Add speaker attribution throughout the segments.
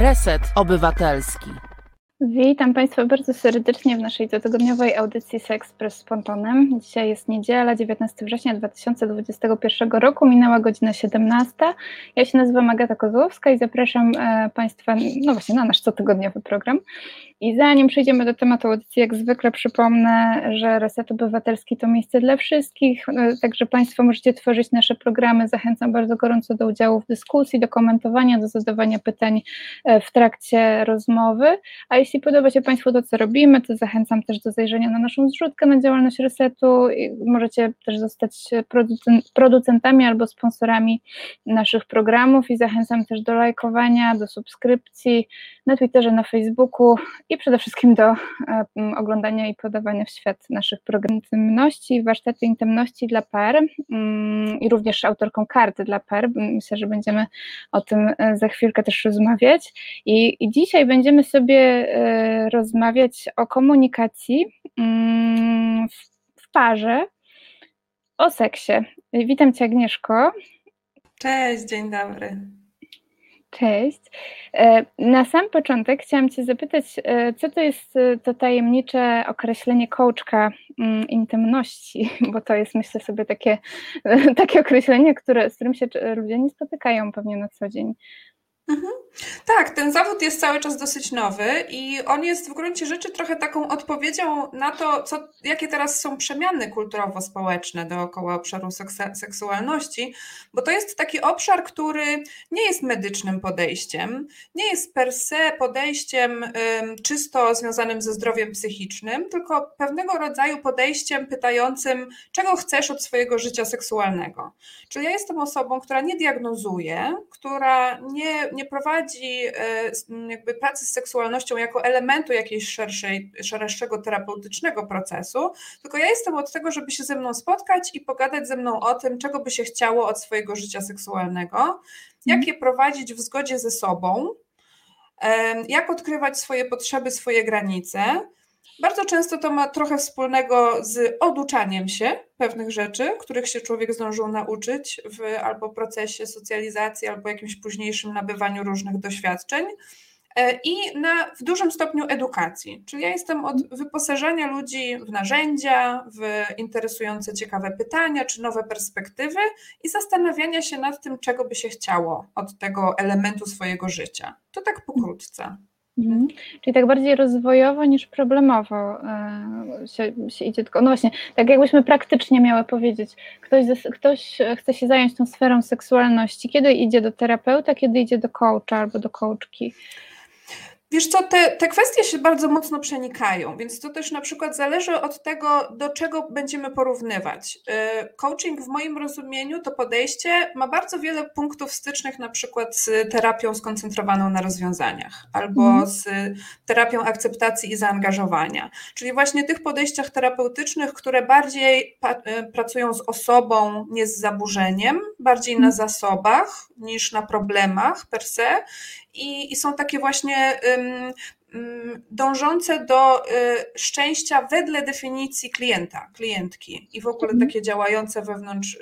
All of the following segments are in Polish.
Speaker 1: Reset Obywatelski.
Speaker 2: Witam Państwa bardzo serdecznie w naszej cotygodniowej audycji Sexpress z Pontonem. Dzisiaj jest niedziela, 19 września 2021 roku, minęła godzina 17. Ja się nazywam Agata Kozłowska i zapraszam e, Państwa no właśnie na nasz cotygodniowy program. I zanim przejdziemy do tematu audycji, jak zwykle przypomnę, że Reset Obywatelski to miejsce dla wszystkich, e, także Państwo możecie tworzyć nasze programy. Zachęcam bardzo gorąco do udziału w dyskusji, do komentowania, do zadawania pytań e, w trakcie rozmowy. A jeśli podoba się Państwu to, co robimy, to zachęcam też do zajrzenia na naszą zrzutkę na działalność Resetu. Możecie też zostać producentami albo sponsorami naszych programów i zachęcam też do lajkowania, do subskrypcji na Twitterze, na Facebooku i przede wszystkim do oglądania i podawania w świat naszych programów intymności, warsztatu intymności dla par mm, i również autorką karty dla par. Myślę, że będziemy o tym e, za chwilkę też rozmawiać. I, i dzisiaj będziemy sobie e, rozmawiać o komunikacji mm, w, w parze, o seksie. Witam Cię, Agnieszko.
Speaker 3: Cześć, dzień dobry.
Speaker 2: Cześć. E, na sam początek chciałam Cię zapytać, e, co to jest e, to tajemnicze określenie coachka mm, intymności, bo to jest myślę sobie takie, takie określenie, które, z którym się ludzie nie spotykają pewnie na co dzień.
Speaker 3: Mhm. Tak, ten zawód jest cały czas dosyć nowy i on jest w gruncie rzeczy trochę taką odpowiedzią na to, co, jakie teraz są przemiany kulturowo-społeczne dookoła obszaru seksualności, bo to jest taki obszar, który nie jest medycznym podejściem, nie jest per se podejściem czysto związanym ze zdrowiem psychicznym, tylko pewnego rodzaju podejściem pytającym, czego chcesz od swojego życia seksualnego. Czyli ja jestem osobą, która nie diagnozuje, która nie nie prowadzi e, jakby pracy z seksualnością jako elementu jakiejś szerszej, szerszego terapeutycznego procesu, tylko ja jestem od tego, żeby się ze mną spotkać i pogadać ze mną o tym, czego by się chciało od swojego życia seksualnego, jak je prowadzić w zgodzie ze sobą, jak odkrywać swoje potrzeby, swoje granice, bardzo często to ma trochę wspólnego z oduczaniem się pewnych rzeczy, których się człowiek zdążył nauczyć w albo procesie socjalizacji, albo jakimś późniejszym nabywaniu różnych doświadczeń. E, I na, w dużym stopniu edukacji. Czyli ja jestem od wyposażenia ludzi w narzędzia, w interesujące, ciekawe pytania czy nowe perspektywy i zastanawiania się nad tym, czego by się chciało od tego elementu swojego życia. To tak pokrótce.
Speaker 2: Mhm. Czyli tak bardziej rozwojowo niż problemowo e, się, się, idzie tylko. No właśnie, tak jakbyśmy praktycznie miały powiedzieć, ktoś, ktoś chce się zająć tą sferą seksualności, kiedy idzie do terapeuta, kiedy idzie do coacha albo do coachki.
Speaker 3: Wiesz co, te, te kwestie się bardzo mocno przenikają, więc to też na przykład zależy od tego, do czego będziemy porównywać. Y, coaching w moim rozumieniu, to podejście ma bardzo wiele punktów stycznych na przykład z terapią skoncentrowaną na rozwiązaniach albo mm. z terapią akceptacji i zaangażowania, czyli właśnie tych podejściach terapeutycznych, które bardziej y, pracują z osobą, nie z zaburzeniem, bardziej na mhm. zasobach niż na problemach per se i, i są takie właśnie dążące do y, szczęścia wedle definicji klienta, klientki i w ogóle mhm. takie działające wewnątrz y,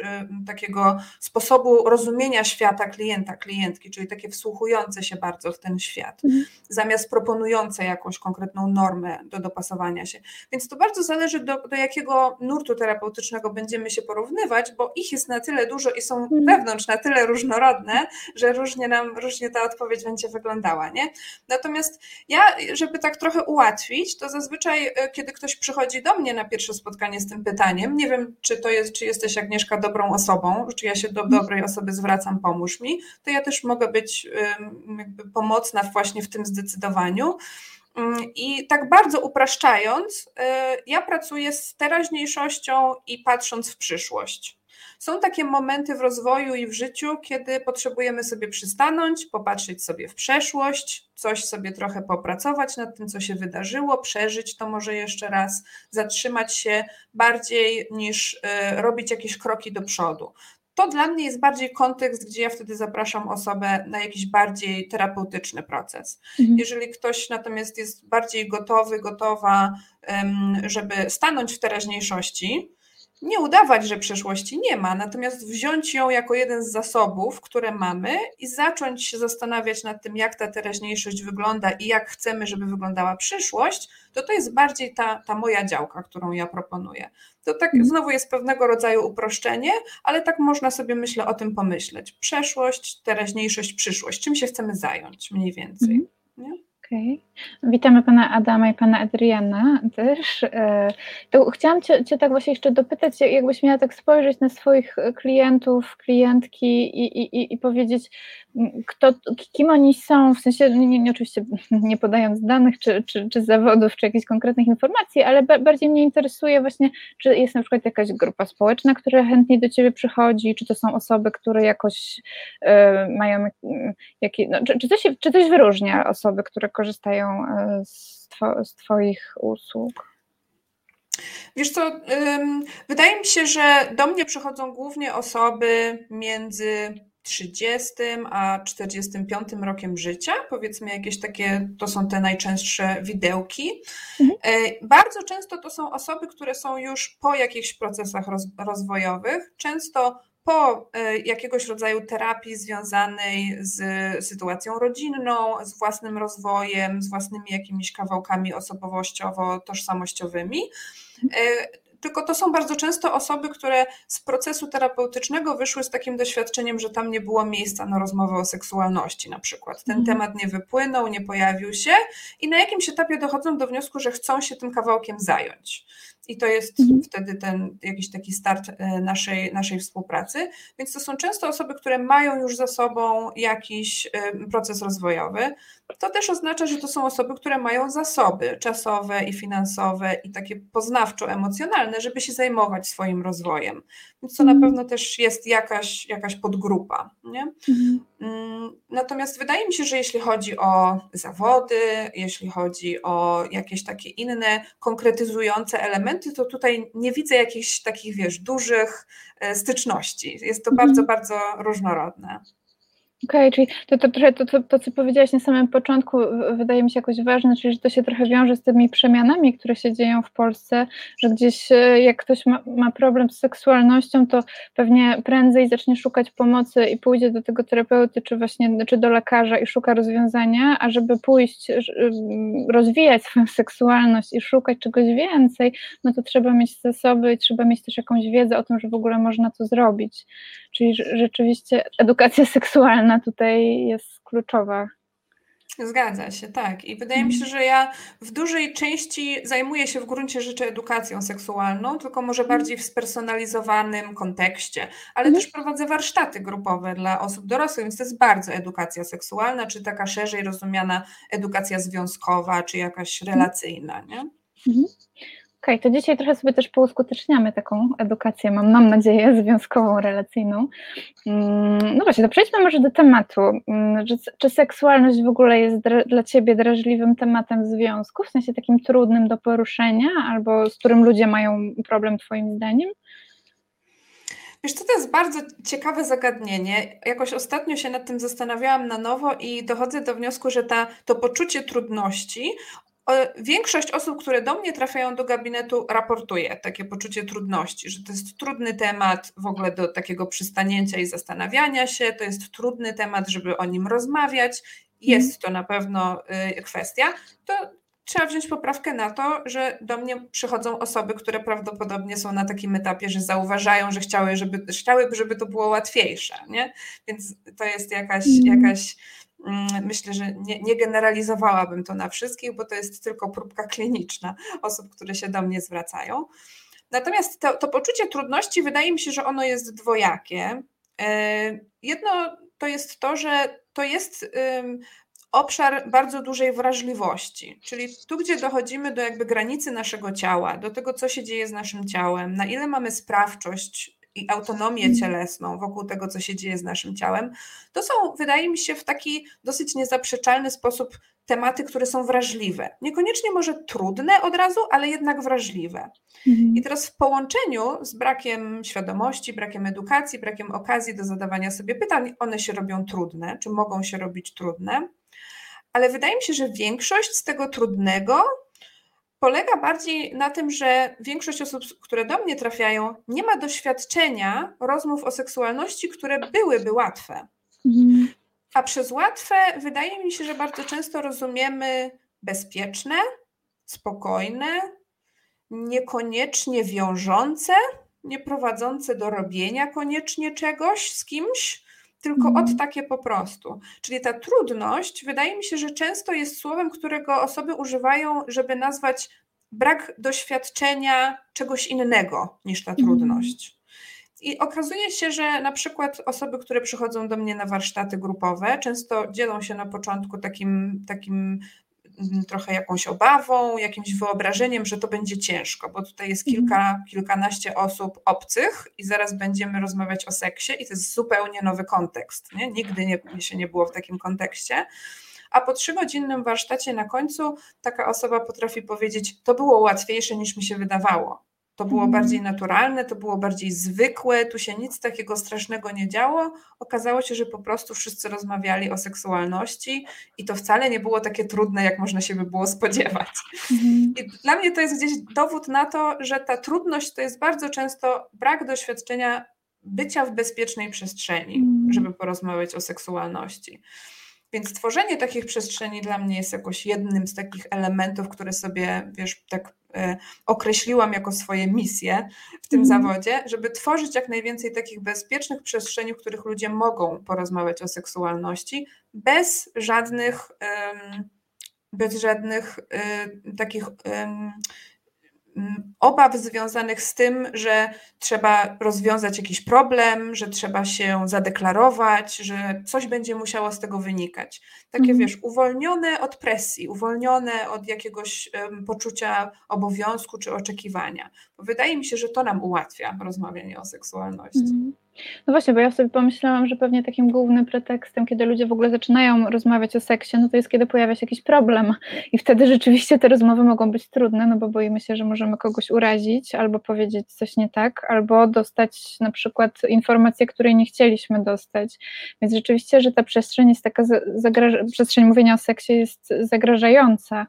Speaker 3: takiego sposobu rozumienia świata klienta, klientki, czyli takie wsłuchujące się bardzo w ten świat, mhm. zamiast proponujące jakąś konkretną normę do dopasowania się. Więc to bardzo zależy do, do jakiego nurtu terapeutycznego będziemy się porównywać, bo ich jest na tyle dużo i są mhm. wewnątrz na tyle różnorodne, że różnie nam, różnie ta odpowiedź będzie wyglądała, nie? Natomiast ja żeby tak trochę ułatwić, to zazwyczaj, e, kiedy ktoś przychodzi do mnie na pierwsze spotkanie z tym pytaniem, nie wiem, czy to jest, czy jesteś Agnieszka dobrą osobą, czy ja się do dobrej osoby zwracam, pomóż mi, to ja też mogę być jakby pomocna właśnie w tym zdecydowaniu. Mm, I tak bardzo upraszczając, e, ja pracuję z teraźniejszością i patrząc w przyszłość. Są takie momenty w rozwoju i w życiu, kiedy potrzebujemy sobie przystanąć, popatrzeć sobie w przeszłość, coś sobie trochę popracować nad tym, co się wydarzyło, przeżyć to może jeszcze raz, zatrzymać się bardziej niż y, robić jakieś kroki do przodu. To dla mnie jest bardziej kontekst, gdzie ja wtedy zapraszam osobę na jakiś bardziej terapeutyczny proces. Mhm. Jeżeli ktoś natomiast jest bardziej gotowy, gotowa, żeby stanąć w teraźniejszości, nie udawać, że przeszłości nie ma, natomiast wziąć ją jako jeden z zasobów, które mamy i zacząć się zastanawiać nad tym, jak ta teraźniejszość wygląda i jak chcemy, żeby wyglądała przyszłość, to to jest bardziej ta, ta moja działka, którą ja proponuję. To tak mhm. znowu jest pewnego rodzaju uproszczenie, ale tak można sobie, myślę, o tym pomyśleć. Przeszłość, teraźniejszość, przyszłość. Czym się chcemy zająć mniej więcej. Mhm. Nie?
Speaker 2: Okej. Okay. Witamy pana Adama i pana Adriana też. E, to chciałam cię, cię, tak właśnie jeszcze dopytać, jakbyś miała tak spojrzeć na swoich klientów, klientki i, i, i powiedzieć, kto, kim oni są, w sensie, nie, nie, oczywiście nie podając danych czy, czy, czy zawodów, czy jakichś konkretnych informacji, ale bardziej mnie interesuje właśnie, czy jest na przykład jakaś grupa społeczna, która chętnie do ciebie przychodzi, czy to są osoby, które jakoś y, mają, jakie, no, czy, czy, coś, czy coś wyróżnia osoby, które korzystają e, z, two, z Twoich usług?
Speaker 3: Wiesz co, wydaje mi się, że do mnie przychodzą głównie osoby między 30 a 45 rokiem życia, powiedzmy jakieś takie, to są te najczęstsze widełki. Mhm. E, bardzo często to są osoby, które są już po jakichś procesach rozwojowych, często po e, jakiegoś rodzaju terapii związanej z sytuacją rodzinną, z własnym rozwojem, z własnymi jakimiś kawałkami osobowościowo-tożsamościowymi. Tylko to są bardzo często osoby, które z procesu terapeutycznego wyszły z takim doświadczeniem, że tam nie było miejsca na rozmowę o seksualności na przykład. Ten mhm. temat nie wypłynął, nie pojawił się i na jakimś etapie dochodzą do wniosku, że chcą się tym kawałkiem zająć. I to jest mhm. wtedy ten jakiś taki start e, naszej, naszej współpracy. Więc to są często osoby, które mają już za sobą jakiś e, proces rozwojowy. To też oznacza, że to są osoby, które mają zasoby czasowe i finansowe i takie poznawczo-emocjonalne, żeby się zajmować swoim rozwojem. Więc to na mhm. pewno też jest jakaś, jakaś podgrupa. Nie? Mhm. Mm, natomiast wydaje mi się, że jeśli chodzi o zawody, jeśli chodzi o jakieś takie inne konkretyzujące elementy, to tutaj nie widzę jakichś takich, wiesz, dużych e, styczności. Jest to mhm. bardzo, bardzo różnorodne.
Speaker 2: Okej, okay, czyli to, to, to, to, to, co powiedziałaś na samym początku, wydaje mi się jakoś ważne, czyli że to się trochę wiąże z tymi przemianami, które się dzieją w Polsce, że gdzieś e, jak ktoś ma, ma problem z seksualnością, to pewnie prędzej zacznie szukać pomocy i pójdzie do tego terapeuty, czy właśnie czy do lekarza i szuka rozwiązania, a żeby pójść, rozwijać swoją seksualność i szukać czegoś więcej, no to trzeba mieć zasoby i trzeba mieć też jakąś wiedzę o tym, że w ogóle można to zrobić. Czyli rzeczywiście edukacja seksualna tutaj jest kluczowa.
Speaker 3: Zgadza się, tak. I wydaje mi się, mhm. że ja w dużej części zajmuję się w gruncie rzeczy edukacją seksualną, tylko może mhm. bardziej w spersonalizowanym kontekście, ale mhm. też prowadzę warsztaty grupowe dla osób dorosłych, więc to jest bardzo edukacja seksualna, czy taka szerzej rozumiana edukacja związkowa, czy jakaś relacyjna, nie?
Speaker 2: Okej, okay, to dzisiaj trochę sobie też pouskuteczniamy taką edukację, mam, mam nadzieję, związkową, relacyjną. Mm, no właśnie, to przejdźmy może do tematu. Mm, czy, czy seksualność w ogóle jest dla Ciebie drażliwym tematem w związku, w sensie takim trudnym do poruszenia, albo z którym ludzie mają problem Twoim zdaniem?
Speaker 3: Wiesz, to jest bardzo ciekawe zagadnienie. Jakoś ostatnio się nad tym zastanawiałam na nowo i dochodzę do wniosku, że ta, to poczucie trudności Większość osób, które do mnie trafiają do gabinetu, raportuje takie poczucie trudności, że to jest trudny temat w ogóle do takiego przystanięcia i zastanawiania się, to jest trudny temat, żeby o nim rozmawiać. Jest mhm. to na pewno y, kwestia. To trzeba wziąć poprawkę na to, że do mnie przychodzą osoby, które prawdopodobnie są na takim etapie, że zauważają, że chciały, żeby, chciałyby, żeby to było łatwiejsze. Nie? Więc to jest jakaś, mhm. jakaś myślę, że nie, nie, generalizowałabym to na wszystkich, bo to jest tylko próbka kliniczna osób, które się do mnie zwracają. Natomiast to, to poczucie trudności wydaje mi się, że ono jest dwojakie. E, jedno to jest to, że to jest obszar bardzo dużej wrażliwości, czyli tu, gdzie dochodzimy do jakby granicy naszego ciała, do tego, co się dzieje z naszym ciałem, na ile mamy sprawczość i autonomię mhm. cielesną wokół tego, co się dzieje z naszym ciałem, to są, wydaje mi się, w taki dosyć niezaprzeczalny sposób tematy, które są wrażliwe. Niekoniecznie może trudne od razu, ale jednak wrażliwe. Mhm. I teraz w połączeniu z brakiem świadomości, brakiem edukacji, brakiem okazji do zadawania sobie pytań, one się robią trudne, czy mogą się robić trudne. Ale wydaje mi się, że większość z tego trudnego polega bardziej na tym, że większość osób, które do mnie trafiają, nie ma doświadczenia rozmów o seksualności, które byłyby łatwe. A przez łatwe wydaje mi się, że bardzo często rozumiemy bezpieczne, spokojne, niekoniecznie wiążące, nie prowadzące do robienia koniecznie czegoś z kimś, tylko od mhm. takie po prostu. Czyli ta trudność, wydaje mi się, że często jest słowem, którego osoby używają, żeby nazwać brak doświadczenia czegoś innego niż ta mhm. trudność. I okazuje się, że na przykład osoby, które przychodzą do mnie na warsztaty grupowe, często dzielą się na początku takim, takim trochę jakąś obawą, jakimś wyobrażeniem, że to będzie ciężko, bo tutaj jest mhm. kilka, kilkanaście osób obcych i zaraz będziemy rozmawiać o seksie i to jest zupełnie nowy kontekst. Nie? Nigdy nie, się nie było w takim kontekście a po trzygodzinnym warsztacie na końcu taka osoba potrafi powiedzieć: To było łatwiejsze niż mi się wydawało. To było mhm. bardziej naturalne, to było bardziej zwykłe, tu się nic takiego strasznego nie działo. Okazało się, że po prostu wszyscy rozmawiali o seksualności i to wcale nie było takie trudne, jak można się by było spodziewać. Mhm. I dla mnie to jest gdzieś dowód na to, że ta trudność to jest bardzo często brak doświadczenia bycia w bezpiecznej przestrzeni, mhm. żeby porozmawiać o seksualności. Więc tworzenie takich przestrzeni dla mnie jest jakoś jednym z takich elementów, które sobie, wiesz, tak e, określiłam jako swoje misje w tym mm. zawodzie, żeby tworzyć jak najwięcej takich bezpiecznych przestrzeni, w których ludzie mogą porozmawiać o seksualności bez żadnych, bez żadnych e, takich obaw związanych z tym, że trzeba rozwiązać jakiś problem, że trzeba się zadeklarować, że coś będzie musiało z tego wynikać. Takie mhm. wiesz, uwolnione od presji, uwolnione od jakiegoś um, poczucia obowiązku czy oczekiwania. Bo wydaje mi się, że to nam ułatwia rozmawianie o seksualności. Mhm.
Speaker 2: No właśnie, bo ja sobie pomyślałam, że pewnie takim głównym pretekstem, kiedy ludzie w ogóle zaczynają rozmawiać o seksie, no to jest kiedy pojawia się jakiś problem i wtedy rzeczywiście te rozmowy mogą być trudne, no bo boimy się, że możemy kogoś urazić albo powiedzieć coś nie tak, albo dostać na przykład informację, której nie chcieliśmy dostać. Więc rzeczywiście, że ta przestrzeń jest taka, przestrzeń mówienia o seksie jest zagrażająca,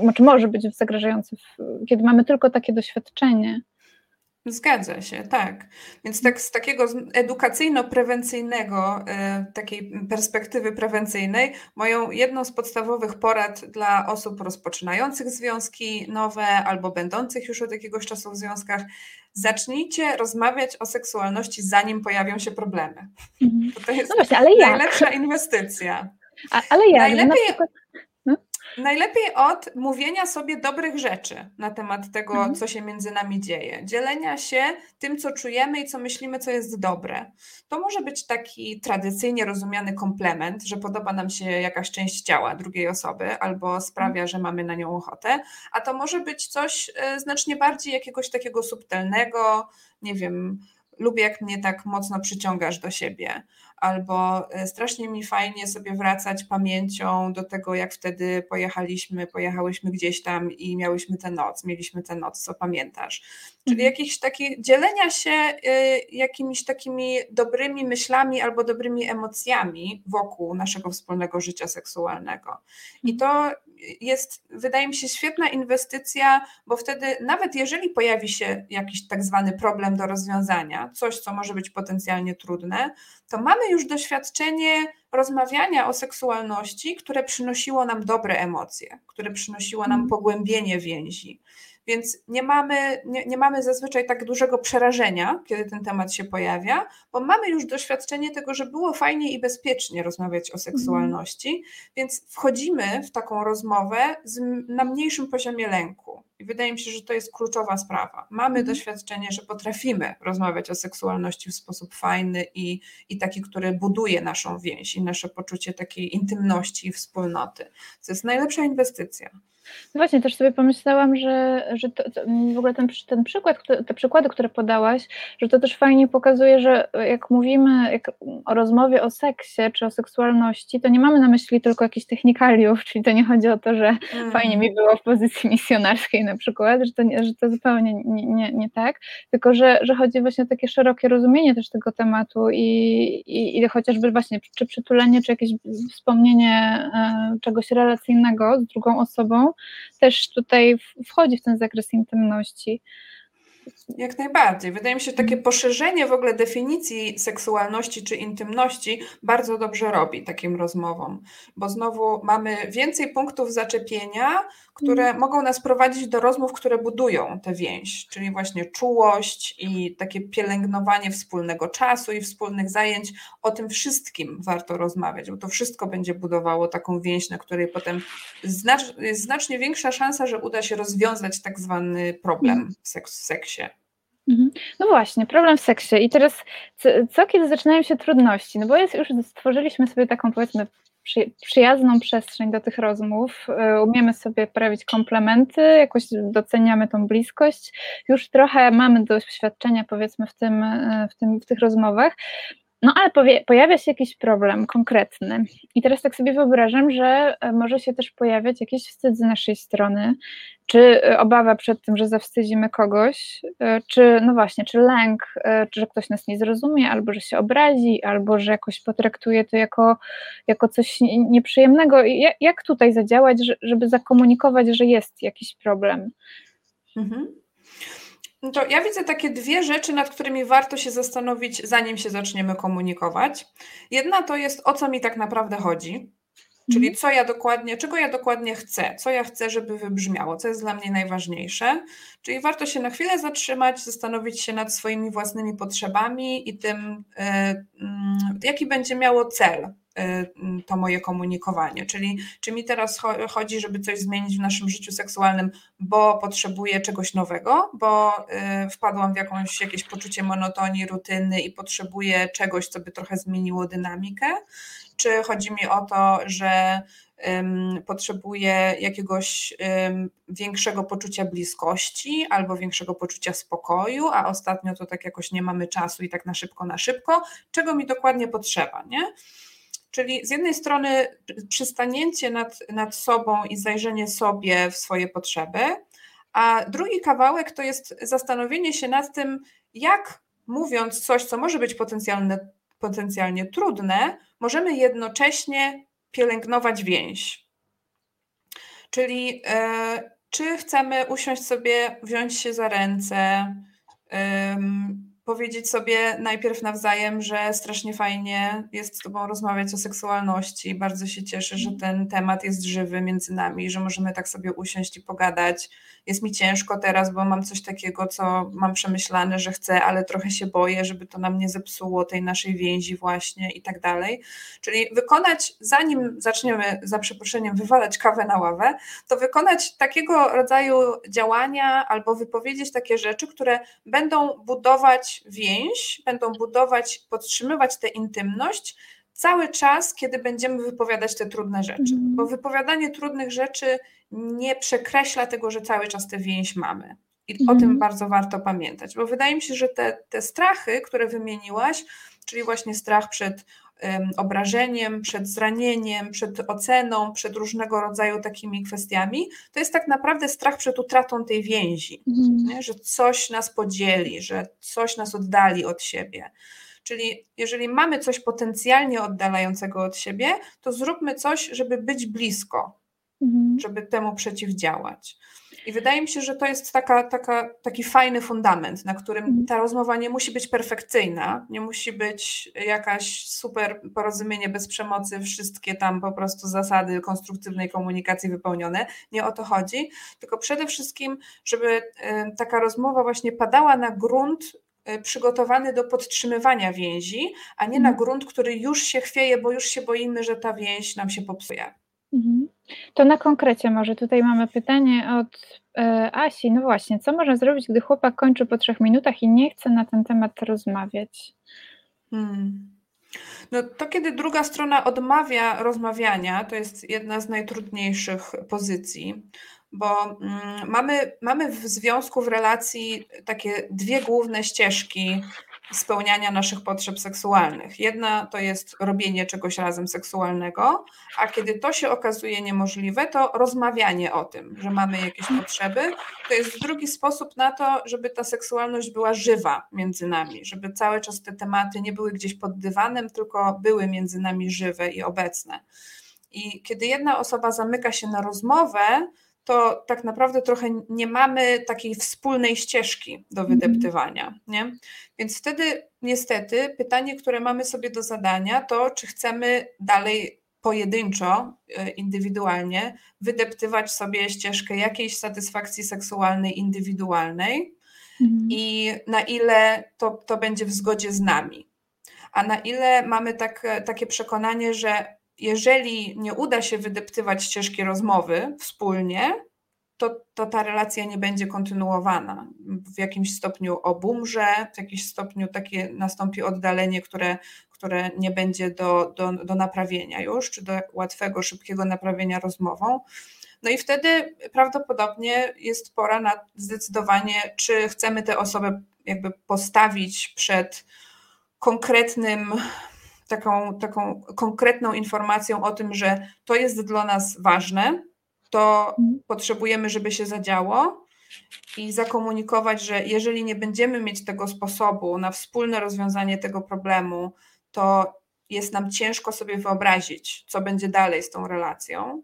Speaker 2: znaczy może być zagrażająca, kiedy mamy tylko takie doświadczenie.
Speaker 3: Zgadza się, tak. Więc tak z takiego edukacyjno-prewencyjnego, y, takiej perspektywy prewencyjnej, moją jedną z podstawowych porad dla osób rozpoczynających związki nowe albo będących już od jakiegoś czasu w związkach, zacznijcie rozmawiać o seksualności, zanim pojawią się problemy. Mhm. To jest no właśnie, ale najlepsza inwestycja.
Speaker 2: A, ale ja,
Speaker 3: Najlepiej... Przykład... Najlepiej od mówienia sobie dobrych rzeczy na temat tego, mhm. co się między nami dzieje, dzielenia się tym, co czujemy i co myślimy, co jest dobre. To może być taki tradycyjnie rozumiany komplement, że podoba nam się jakaś część ciała drugiej osoby albo sprawia, że mamy na nią ochotę, a to może być coś e, znacznie bardziej jakiegoś takiego subtelnego, nie wiem, lubię jak mnie tak mocno przyciągasz do siebie, albo e, strasznie mi fajnie sobie wracać pamięcią do tego, jak wtedy pojechaliśmy, pojechałyśmy gdzieś tam i miałyśmy tę noc, mieliśmy tę noc, co pamiętasz. Czyli mhm. jakieś takie dzielenia się y, jakimiś takimi dobrymi myślami albo dobrymi emocjami wokół naszego wspólnego życia seksualnego. I mhm. to jest, wydaje mi się, świetna inwestycja, bo wtedy nawet jeżeli pojawi się jakiś tak zwany problem do rozwiązania, coś, co może być potencjalnie trudne, to mamy już doświadczenie rozmawiania o seksualności, które przynosiło nam dobre emocje, które przynosiło nam mhm. pogłębienie więzi. Więc nie mamy, nie, nie, mamy zazwyczaj tak dużego przerażenia, kiedy ten temat się pojawia, bo mamy już doświadczenie tego, że było fajnie i bezpiecznie rozmawiać o seksualności, więc wchodzimy w taką rozmowę z, na mniejszym poziomie lęku. I wydaje mi się, że to jest kluczowa sprawa. Mamy mhm. doświadczenie, że potrafimy rozmawiać o seksualności w sposób fajny i, i taki, który buduje naszą więź i nasze poczucie takiej intymności i wspólnoty. To jest najlepsza inwestycja.
Speaker 2: No właśnie, też sobie pomyślałam, że, że to, to w ogóle ten, ten przykład, te przykłady, które podałaś, że to też fajnie pokazuje, że jak mówimy jak o rozmowie o seksie czy o seksualności, to nie mamy na myśli tylko jakichś technikaliów, czyli to nie chodzi o to, że mm. fajnie mi było w pozycji misjonarskiej na przykład, że to, że to zupełnie nie, nie, nie tak, tylko że, że chodzi właśnie o takie szerokie rozumienie też tego tematu i, i, i chociażby właśnie czy przytulenie, czy jakieś wspomnienie e, czegoś relacyjnego z drugą osobą, też tutaj wchodzi w ten zakres intymności.
Speaker 3: Jak najbardziej. Wydaje mi się, że takie poszerzenie w ogóle definicji seksualności czy intymności bardzo dobrze robi takim rozmowom, bo znowu mamy więcej punktów zaczepienia, które mm. mogą nas prowadzić do rozmów, które budują tę więź, czyli właśnie czułość i takie pielęgnowanie wspólnego czasu i wspólnych zajęć. O tym wszystkim warto rozmawiać, bo to wszystko będzie budowało taką więź, na której potem jest znacznie większa szansa, że uda się rozwiązać tak zwany problem mm. w, seks, w seksie.
Speaker 2: Mhm. No właśnie, problem w seksie. I teraz, co, co, kiedy zaczynają się trudności? No bo jest już stworzyliśmy sobie taką powiedzmy przy, przyjazną przestrzeń do tych rozmów, e, umiemy sobie prawić komplementy, jakoś doceniamy tą bliskość, już trochę mamy doświadczenia powiedzmy w, tym, e, w, tym, w tych rozmowach, no ale powie, pojawia się jakiś problem konkretny. I teraz tak sobie wyobrażam, że e, może się też pojawiać jakiś wstyd z naszej strony, czy e, obawa przed tym, że zawstydzimy kogoś, e, czy no właśnie, czy lęk, czy że ktoś nas nie zrozumie, albo że się obrazi, albo że jakoś potraktuje to jako, jako coś nieprzyjemnego. Jak, tutaj zadziałać, żeby zakomunikować, że jest jakiś problem? Mhm.
Speaker 3: No to ja widzę takie dwie rzeczy, nad którymi warto się zastanowić, zanim się zaczniemy komunikować. Jedna to jest, o co mi tak naprawdę chodzi, czyli mhm. co ja dokładnie, czego ja dokładnie chcę, co ja chcę, żeby wybrzmiało, co jest dla mnie najważniejsze. Czyli warto się na chwilę zatrzymać, zastanowić się nad swoimi własnymi potrzebami i tym, yy, yy, jaki będzie miało cel Y, to moje komunikowanie. Czyli czy mi teraz chodzi, żeby coś zmienić w naszym życiu seksualnym, bo potrzebuję czegoś nowego, bo y, wpadłam w jakąś, jakieś poczucie monotonii, rutyny i potrzebuję czegoś, co by trochę zmieniło dynamikę, czy chodzi mi o to, że potrzebuję jakiegoś większego poczucia bliskości albo większego poczucia spokoju, a ostatnio to tak jakoś nie mamy czasu i tak na szybko, na szybko, czego mi dokładnie potrzeba, nie? Czyli z jednej strony przystanięcie nad, nad sobą i zajrzenie sobie w swoje potrzeby, a drugi kawałek to jest zastanowienie się nad tym, jak mówiąc coś, co może być potencjalne, potencjalnie trudne, możemy jednocześnie pielęgnować więź. Czyli e, czy chcemy usiąść sobie, wziąć się za ręce, powiedzieć sobie najpierw nawzajem, że strasznie fajnie jest z Tobą rozmawiać o seksualności. Bardzo się cieszę, że ten temat jest żywy między nami, że możemy tak sobie usiąść i pogadać. Jest mi ciężko teraz, bo mam coś takiego, co mam przemyślane, że chcę, ale trochę się boję, żeby to nam nie zepsuło tej naszej więzi, właśnie i tak dalej. Czyli wykonać, zanim zaczniemy, za przeproszeniem, wywalać kawę na ławę, to wykonać takiego rodzaju działania albo wypowiedzieć takie rzeczy, które będą budować więź, będą budować, podtrzymywać tę intymność cały czas, kiedy będziemy wypowiadać te trudne rzeczy. Mhm. Bo wypowiadanie trudnych rzeczy nie przekreśla tego, że cały czas tę więź mamy. I o tym mhm. bardzo warto pamiętać, bo wydaje mi się, że te, te strachy, które wymieniłaś, czyli właśnie strach przed obrażeniem, przed zranieniem, przed oceną, przed różnego rodzaju takimi kwestiami, to jest tak naprawdę strach przed utratą tej więzi, mhm. że coś nas podzieli, że coś nas oddali od siebie. Czyli jeżeli mamy coś potencjalnie oddalającego od siebie, to zróbmy coś, żeby być blisko, mhm. żeby temu przeciwdziałać. I wydaje mi się, że to jest taka, taka, taki fajny fundament, na którym mhm. ta rozmowa nie musi być perfekcyjna, nie musi być jakaś super porozumienie bez przemocy, wszystkie tam po prostu zasady konstruktywnej komunikacji wypełnione. Nie o to chodzi, tylko przede wszystkim, żeby y, taka rozmowa właśnie padała na grunt y, przygotowany do podtrzymywania więzi, a nie na mhm. grunt, który już się chwieje, bo już się boimy, że ta więź nam się popsuje. Mhm.
Speaker 2: To na konkrecie może tutaj mamy pytanie od e, Asi. No właśnie, co można zrobić, gdy chłopak kończy po trzech minutach i nie chce na ten temat rozmawiać? Hmm.
Speaker 3: No to kiedy druga strona odmawia rozmawiania, to jest jedna z najtrudniejszych pozycji, bo mm, mamy, mamy w związku, w relacji takie dwie główne ścieżki spełniania naszych potrzeb seksualnych. Jedna to jest robienie czegoś razem seksualnego, a kiedy to się okazuje niemożliwe, to rozmawianie o tym, że mamy jakieś potrzeby. To jest drugi sposób na to, żeby ta seksualność była żywa między nami, żeby cały czas te tematy nie były gdzieś pod dywanem, tylko były między nami żywe i obecne. I kiedy jedna osoba zamyka się na rozmowę, to tak naprawdę trochę nie mamy takiej wspólnej ścieżki do
Speaker 2: Mhm.
Speaker 3: wydeptywania. Nie? Więc wtedy niestety pytanie, które mamy sobie do zadania, to czy chcemy dalej pojedynczo, e, indywidualnie wydeptywać sobie ścieżkę jakiejś satysfakcji seksualnej indywidualnej
Speaker 2: Mhm.
Speaker 3: i na ile to, to będzie w zgodzie z nami. A na ile mamy tak, takie przekonanie, że jeżeli nie uda się wydeptywać ścieżki rozmowy wspólnie, to, to ta relacja nie będzie kontynuowana. W jakimś stopniu obumrze, w jakimś stopniu takie nastąpi oddalenie, które, które nie będzie do, do, do naprawienia już, czy do łatwego, szybkiego naprawienia rozmową. No i wtedy prawdopodobnie jest pora na zdecydowanie, czy chcemy tę osobę jakby postawić przed konkretnym, taką, taką konkretną informacją o tym, że to jest dla nas ważne, to
Speaker 2: Mhm.
Speaker 3: potrzebujemy, żeby się zadziało i zakomunikować, że jeżeli nie będziemy mieć tego sposobu na wspólne rozwiązanie tego problemu, to jest nam ciężko sobie wyobrazić, co będzie dalej z tą relacją.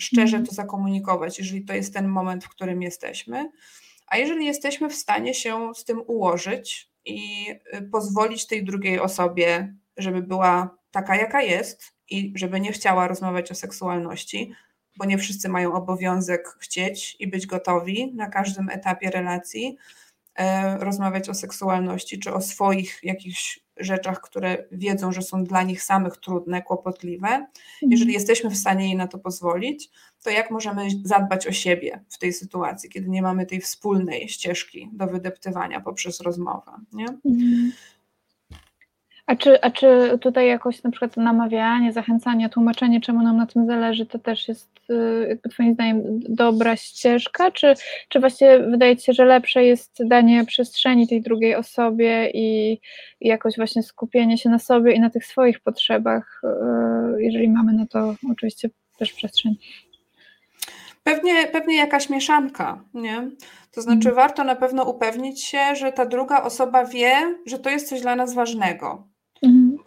Speaker 3: Szczerze
Speaker 2: Mhm.
Speaker 3: to zakomunikować, jeżeli to jest ten moment, w którym jesteśmy. A jeżeli jesteśmy w stanie się z tym ułożyć i y, pozwolić tej drugiej osobie, żeby była taka, jaka jest i żeby nie chciała rozmawiać o seksualności, bo nie wszyscy mają obowiązek chcieć i być gotowi na każdym etapie relacji e, rozmawiać o seksualności czy o swoich jakichś rzeczach, które wiedzą, że są dla nich samych trudne, kłopotliwe. Jeżeli jesteśmy w stanie jej na to pozwolić, to jak możemy zadbać o siebie w tej sytuacji, kiedy nie mamy tej wspólnej ścieżki do wydeptywania poprzez rozmowę. Nie?
Speaker 2: Mhm. A czy, a czy tutaj jakoś na przykład namawianie, zachęcanie, tłumaczenie, czemu nam na tym zależy, to też jest y, jakby Twoim zdaniem dobra ścieżka? Czy, czy właśnie wydaje Ci się, że lepsze jest danie przestrzeni tej drugiej osobie i, i jakoś właśnie skupienie się na sobie i na tych swoich potrzebach, y, jeżeli mamy na to oczywiście też przestrzeń?
Speaker 3: Pewnie, pewnie jakaś mieszanka, nie? To znaczy,
Speaker 2: Mhm.
Speaker 3: warto na pewno upewnić się, że ta druga osoba wie, że to jest coś dla nas ważnego.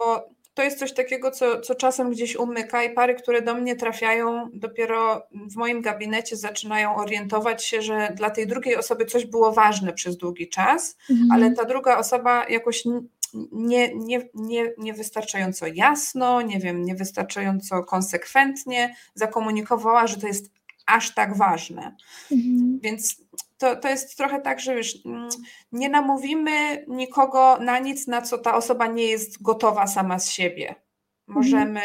Speaker 3: Bo to jest coś takiego, co, co czasem gdzieś umyka i pary, które do mnie trafiają, dopiero w moim gabinecie zaczynają orientować się, że dla tej drugiej osoby coś było ważne przez długi czas,
Speaker 2: Mhm.
Speaker 3: ale ta druga osoba jakoś nie, nie, nie, niewystarczająco jasno, nie wiem, niewystarczająco konsekwentnie zakomunikowała, że to jest aż tak ważne.
Speaker 2: Mhm.
Speaker 3: Więc to, to jest trochę tak, że wiesz, mm, nie namówimy nikogo na nic, na co ta osoba nie jest gotowa sama z siebie. Możemy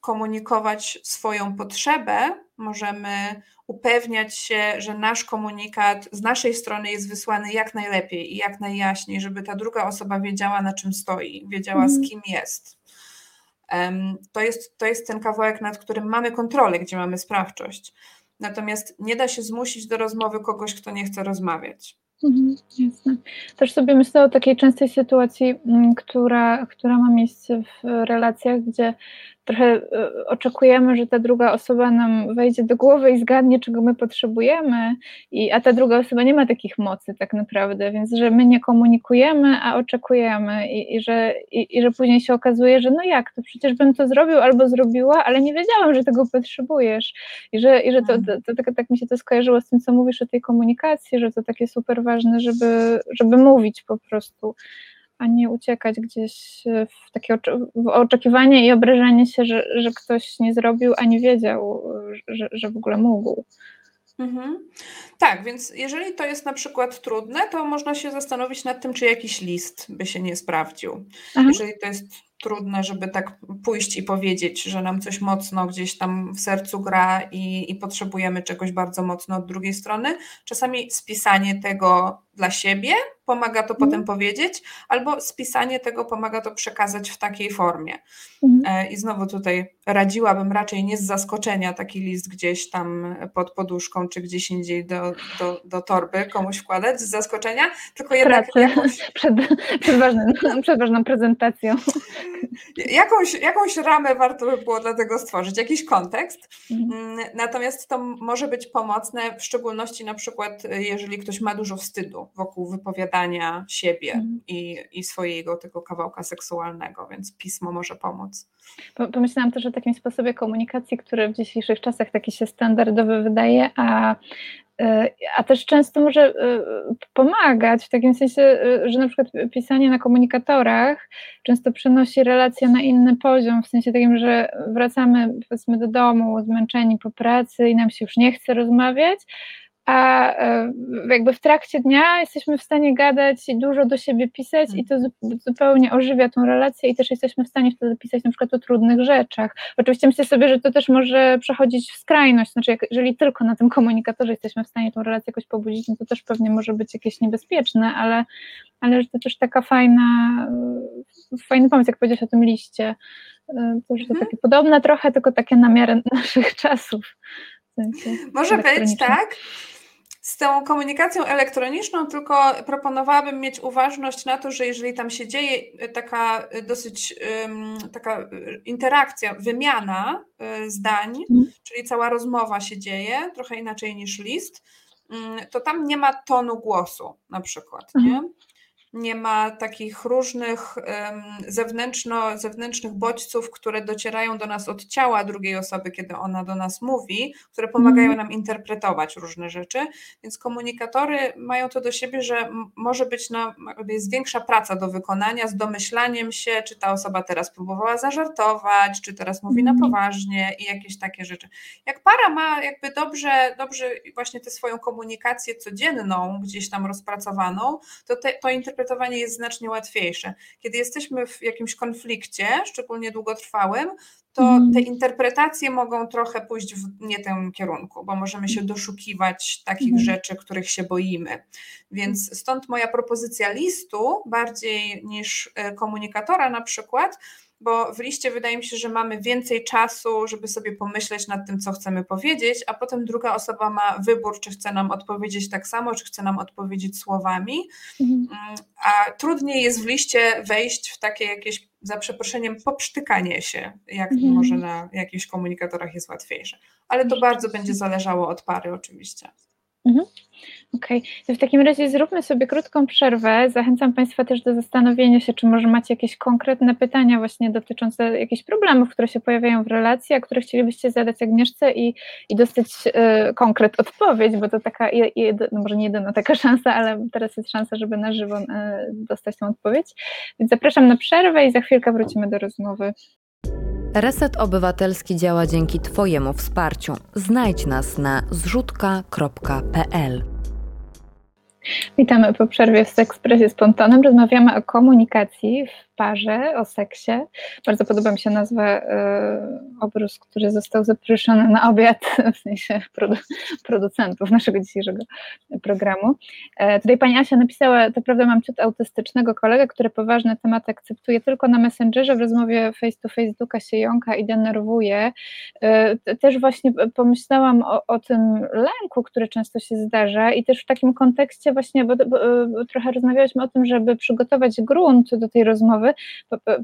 Speaker 3: komunikować swoją potrzebę, możemy upewniać się, że nasz komunikat z naszej strony jest wysłany jak najlepiej i jak najjaśniej, żeby ta druga osoba wiedziała, na czym stoi, wiedziała, z
Speaker 2: Mhm.
Speaker 3: kim jest. To jest, to jest ten kawałek, nad którym mamy kontrolę, gdzie mamy sprawczość. Natomiast nie da się zmusić do rozmowy kogoś, kto nie chce rozmawiać.
Speaker 2: Mhm, jasne. Też sobie myślę o takiej częstej sytuacji, mm, która, która ma miejsce w relacjach, gdzie trochę e, oczekujemy, że ta druga osoba nam wejdzie do głowy i zgadnie, czego my potrzebujemy, i, a ta druga osoba nie ma takich mocy tak naprawdę, więc że my nie komunikujemy, a oczekujemy i, i, że, i, i że później się okazuje, że no jak, to przecież bym to zrobił albo zrobiła, ale nie wiedziałam, że tego potrzebujesz. I że, i że to, to, to, tak, tak mi się to skojarzyło z tym, co mówisz o tej komunikacji, że to takie super ważne, żeby, żeby mówić po prostu, a nie uciekać gdzieś w takie w oczekiwanie i obrażanie się, że, że ktoś nie zrobił, a nie wiedział, że, że w ogóle mógł.
Speaker 3: Mhm. Tak, więc jeżeli to jest na przykład trudne, to można się zastanowić nad tym, czy jakiś list by się nie sprawdził.
Speaker 2: Aha.
Speaker 3: Jeżeli to jest trudne, żeby tak pójść i powiedzieć, że nam coś mocno gdzieś tam w sercu gra i, i potrzebujemy czegoś bardzo mocno od drugiej strony, czasami spisanie tego dla siebie pomaga to potem powiedzieć, albo spisanie tego pomaga to przekazać w takiej formie.
Speaker 2: Mhm.
Speaker 3: E, I znowu tutaj radziłabym raczej nie z zaskoczenia taki list gdzieś tam pod poduszką, czy gdzieś indziej do, do, do torby komuś wkładać z zaskoczenia, tylko jednak
Speaker 2: Pracy
Speaker 3: jakąś,
Speaker 2: przed, przed, ważnym, przed ważną prezentacją.
Speaker 3: jakąś, jakąś ramę warto by było dla tego stworzyć, jakiś kontekst.
Speaker 2: Mhm.
Speaker 3: Mm, Natomiast to może być pomocne, w szczególności na przykład, y, jeżeli ktoś ma dużo wstydu wokół wypowiadania siebie mm. i, i swojego tego kawałka seksualnego, więc pismo może pomóc.
Speaker 2: Pomyślałam też o takim sposobie komunikacji, który w dzisiejszych czasach taki się standardowy wydaje, a E, a też często może e, pomagać w takim sensie, e, że na przykład pisanie na komunikatorach często przenosi relacje na inny poziom, w sensie takim, że wracamy powiedzmy do domu zmęczeni po pracy i nam się już nie chce rozmawiać, a e, jakby w trakcie dnia jesteśmy w stanie gadać i dużo do siebie pisać i to zupełnie ożywia tą relację i też jesteśmy w stanie wtedy pisać na przykład o trudnych rzeczach. Oczywiście myślę sobie, że to też może przechodzić w skrajność, znaczy jak, jeżeli tylko na tym komunikatorze jesteśmy w stanie tą relację jakoś pobudzić, no to też pewnie może być jakieś niebezpieczne, ale, ale że to też taka fajna, fajny pomysł, jak powiedziałeś o tym liście, e, to, że to mhm. takie podobne trochę, tylko takie na miarę naszych czasów.
Speaker 3: W sensie Może być, tak? Z tą komunikacją elektroniczną, tylko proponowałabym mieć uważność na to, że jeżeli tam się dzieje e, taka e, dosyć taka e, interakcja, wymiana zdań, mm. czyli cała rozmowa się dzieje, trochę inaczej niż list, mm, to tam nie ma tonu głosu na przykład, nie? Nie ma takich różnych zewnętrzno, zewnętrznych bodźców, które docierają do nas od ciała drugiej osoby, kiedy ona do nas mówi, które pomagają mhm. nam interpretować różne rzeczy. Więc komunikatory mają to do siebie, że może być na, jest większa praca do wykonania z domyślaniem się, czy ta osoba teraz próbowała zażartować, czy teraz mówi na mhm. poważnie i jakieś takie rzeczy. Jak para ma jakby dobrze, dobrze właśnie tę swoją komunikację codzienną gdzieś tam rozpracowaną, to te, to interpretacja interpretowanie jest znacznie łatwiejsze. Kiedy jesteśmy w jakimś konflikcie, szczególnie długotrwałym, to mhm. te interpretacje mogą trochę pójść w nie tym kierunku, bo możemy się doszukiwać takich mm. rzeczy, których się boimy. Więc stąd moja propozycja listu, bardziej niż e, komunikatora na przykład, bo w liście wydaje mi się, że mamy więcej czasu, żeby sobie pomyśleć nad tym, co chcemy powiedzieć, a potem druga osoba ma wybór, czy chce nam odpowiedzieć tak samo, czy chce nam odpowiedzieć słowami. Mhm. A trudniej jest w liście wejść w takie jakieś, za przeproszeniem, popsztykanie się, jak mhm. może na jakichś komunikatorach jest łatwiejsze. Ale to bardzo będzie zależało od pary, oczywiście.
Speaker 2: Mhm. Okej, okay. w takim razie zróbmy sobie krótką przerwę. Zachęcam Państwa też do zastanowienia się, czy może macie jakieś konkretne pytania właśnie dotyczące jakichś problemów, które się pojawiają w relacji, a które chcielibyście zadać Agnieszce i, i dostać y, konkret odpowiedź, bo to taka, no może nie jedyna taka szansa, ale teraz jest szansa, żeby na żywo y, dostać tę odpowiedź. Więc zapraszam na przerwę i za chwilkę wrócimy do rozmowy.
Speaker 1: Reset Obywatelski działa dzięki Twojemu wsparciu. Znajdź nas na zrzutka.pl.
Speaker 2: Witamy po przerwie w Sekspresie Spontanem. Rozmawiamy o komunikacji w parze, o seksie. Bardzo podoba mi się nazwa y, który został zaproszony na obiad, w sensie produ producentów naszego dzisiejszego programu. E, tutaj pani Asia napisała, to prawda mam ciut autystycznego kolegę, który poważne tematy akceptuje tylko na Messengerze, w rozmowie face to face duka się jąka i denerwuje. E, też właśnie pomyślałam o, o tym lęku, który często się zdarza i też w takim kontekście właśnie, bo, bo, trochę rozmawialiśmy o tym, żeby przygotować grunt do tej rozmowy,